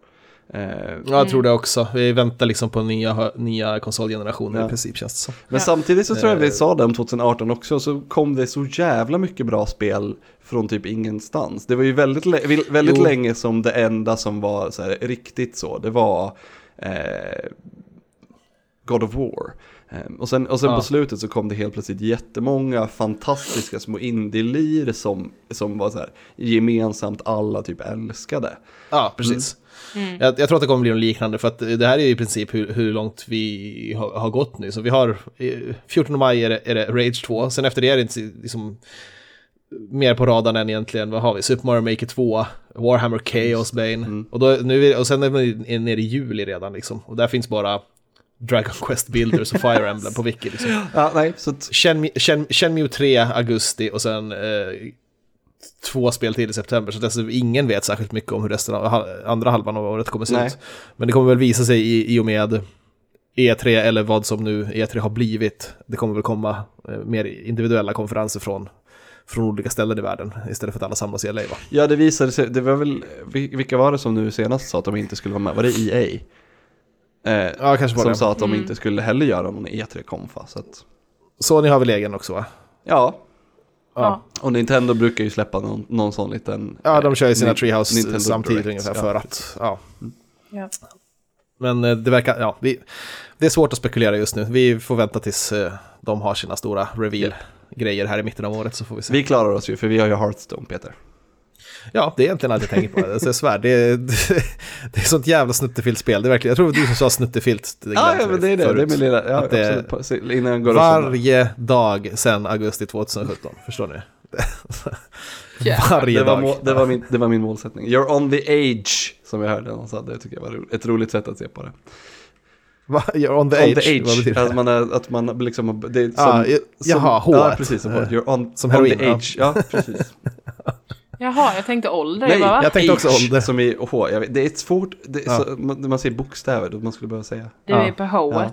Ja, jag tror det också. Vi väntar liksom på nya, nya konsolgenerationer Ja. i princip känns det som. Men samtidigt så tror jag vi Eh. sa det om 2018 också, så kom det så jävla mycket bra spel från typ ingenstans. Det var ju väldigt, väldigt Jo. länge som det enda som var så här, riktigt så, det var eh, God of War. Eh, och sen, och sen Ja. på slutet så kom det helt plötsligt jättemånga fantastiska små indie-lir som, som var så här gemensamt alla typ älskade. Ja, precis. Jag, jag tror att det kommer bli något liknande för att det här är ju i princip hur, hur långt vi har, har gått nu. Så vi har, eh, 14 maj är det, är det Rage 2, sen efter det är det inte liksom mer på radarn än egentligen, vad har vi? Super Mario Maker 2, Warhammer Chaos Bane. Och, då, nu är, och sen är vi nere i juli redan liksom. Och där finns bara Dragon Quest Builders och Fire Emblem på wiki liksom. Ja, nej, så Shenmue, Shen, Shenmue 3 augusti och sen eh, två spel till i september. Så dess, ingen vet särskilt mycket om hur resten av andra halvan av året kommer se Nej. ut. Men det kommer väl visa sig i, i och med E3 eller vad som nu E3 har blivit. Det kommer väl komma eh, mer individuella konferenser från, från olika ställen i världen istället för att alla samlas i LA va? ja det visade sig, det var väl, vil- vilka var det som nu senast sa att de inte skulle vara med? Var det EA? Eh, Ja, kanske som det. sa att de inte skulle heller göra någon E3-konfa. Så att, Sony har väl egen också va? ja, Ja. och Nintendo brukar ju släppa någon, någon sån liten... Ja, de kör ju sina Treehouse Nintendo samtidigt Direct, ungefär ja, för precis. att, ja. Ja. Men eh, det verkar, ja, vi, det är svårt att spekulera just nu. Vi får vänta tills eh, de har sina stora reveal-grejer här i mitten av året så får vi se. Vi klarar oss ju, för vi har ju Hearthstone, Peter. Ja, det är egentligen allt jag tänker på. Alltså, jag svär, det är, det är sånt jävla snuttefilt-spel. Det är verkligen, jag tror det var du som sa snuttefilt. Det Ja, ja, men det är det. förut. Det är min lilla... Ja, det- absolut, innan jag går. Varje dag sedan augusti 2017, förstår ni? Jävlar. Varje Det var, dag. må, det, var min, det var min målsättning. You're on the age, som jag hörde någon sa. Det tycker jag var ro- ett roligt sätt att se på det. Va? You're on the On age? the Vad age, betyder det? att man, är, att man liksom, det är som, Ah, ja, jaha, som, Ja, H1. precis. Som, you're on, Som on the ja. age. Ja, precis. Jaha, jag tänkte ålder. Nej, jag bara, jag tänkte också ålder. Som i H. Jag vet, det är ett svårt, det är Ja. så, man, man säger bokstäver, då man skulle behöva säga. Du är på H1.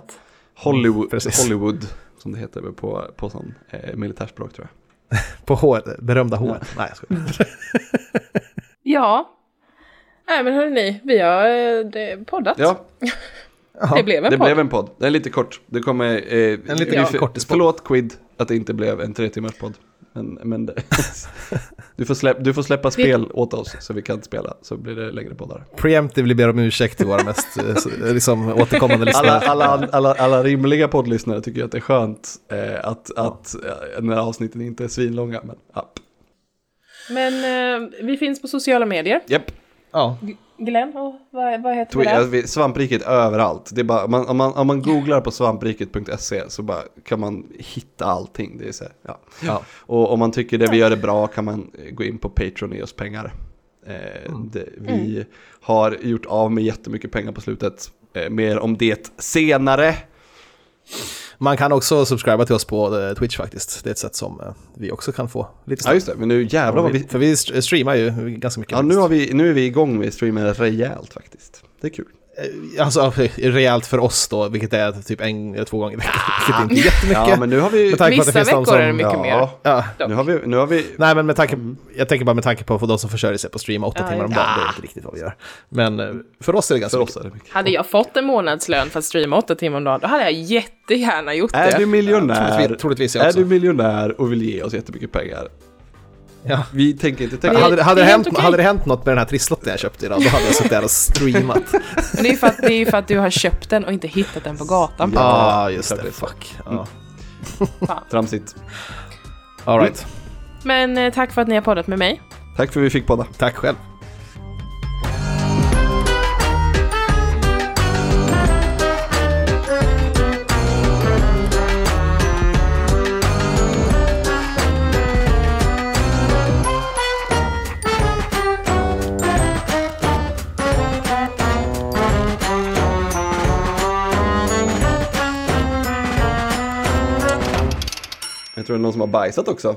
Hollywood, Precis. Hollywood som det heter på, på sån eh, militärspråk tror jag. På H, berömda H. Nej, jag skojar. Ja. Nej men hörni, vi har eh, det, poddat. Ja, det blev en det podd. blev en podd. Den är lite kort. Det kommer... Eh, En liten vi- ja, kortispodd. Förlåt Quid att det inte blev en tre timmars podd. Men, men det, du, får släpp, du får släppa spel åt oss så vi kan spela, så blir det längre poddar. Preemptively ber om ursäkt till våra mest eh, så- liksom, återkommande Alla, lyssnare. alla, alla, alla rimliga poddlyssnare tycker att det är skönt eh, att, att eh, när avsnitten inte är svinlånga. Men, ja. Men eh, vi finns på sociala medier. Japp. Ja, Glenn, och vad, vad heter Twi- vi där? alltså, Svampriket överallt. Det är bara, man, om, man, om man googlar på svampriket.se så bara kan man hitta allting. Det är så här, ja. Ja. Och om man tycker det vi gör är bra kan man eh, gå in på Patreon och ge oss pengar. Eh, det, vi har gjort av med jättemycket pengar på slutet. Eh, mer om det senare. Man kan också subscriba till oss på eh, Twitch faktiskt. Det är ett sätt som eh, vi också kan få lite Ja stöd. just det, men nu jävlar vad vi... För vi st- streamar ju ganska mycket. Ja nu, har vi, nu är vi igång med streamen rejält faktiskt. Det är kul. Alltså rejält för oss då, vilket är typ en eller två gånger i veckan. Vilket inte är jättemycket. Ja men nu har vi... Med tanke på att Vissa det veckor är det som- mycket mer. Ja, Ja. nu har vi... Nu har vi Nej men med tanke, jag tänker bara med tanke på de som försörjer sig på att streama åtta Ja, timmar om ja. dagen. Det är inte riktigt vad vi gör. Men eh, för oss är det ganska för mycket. oss är det mycket. Hade jag fått en månadslön för att streama åtta timmar om dagen, då hade jag jättegärna gjort Är det. du miljonär, troligtvis- troligtvis jag är du miljonär och vill ge oss jättemycket pengar? Ja. Vi tänker inte tänka... Hade, det- hade, det hänt, okej. hade det hänt något med den här trisslotten jag köpte idag, då hade jag suttit där och streamat. Men det är ju för att, det är ju för att du har köpt den och inte hittat den på gatan. Ja, Ja, just det. Fuck. Ja. Tramsigt. All right. Men eh, tack för att ni har poddat med mig. Tack för att vi fick podda. Tack själv. Jag tror det är någon som har bajsat också.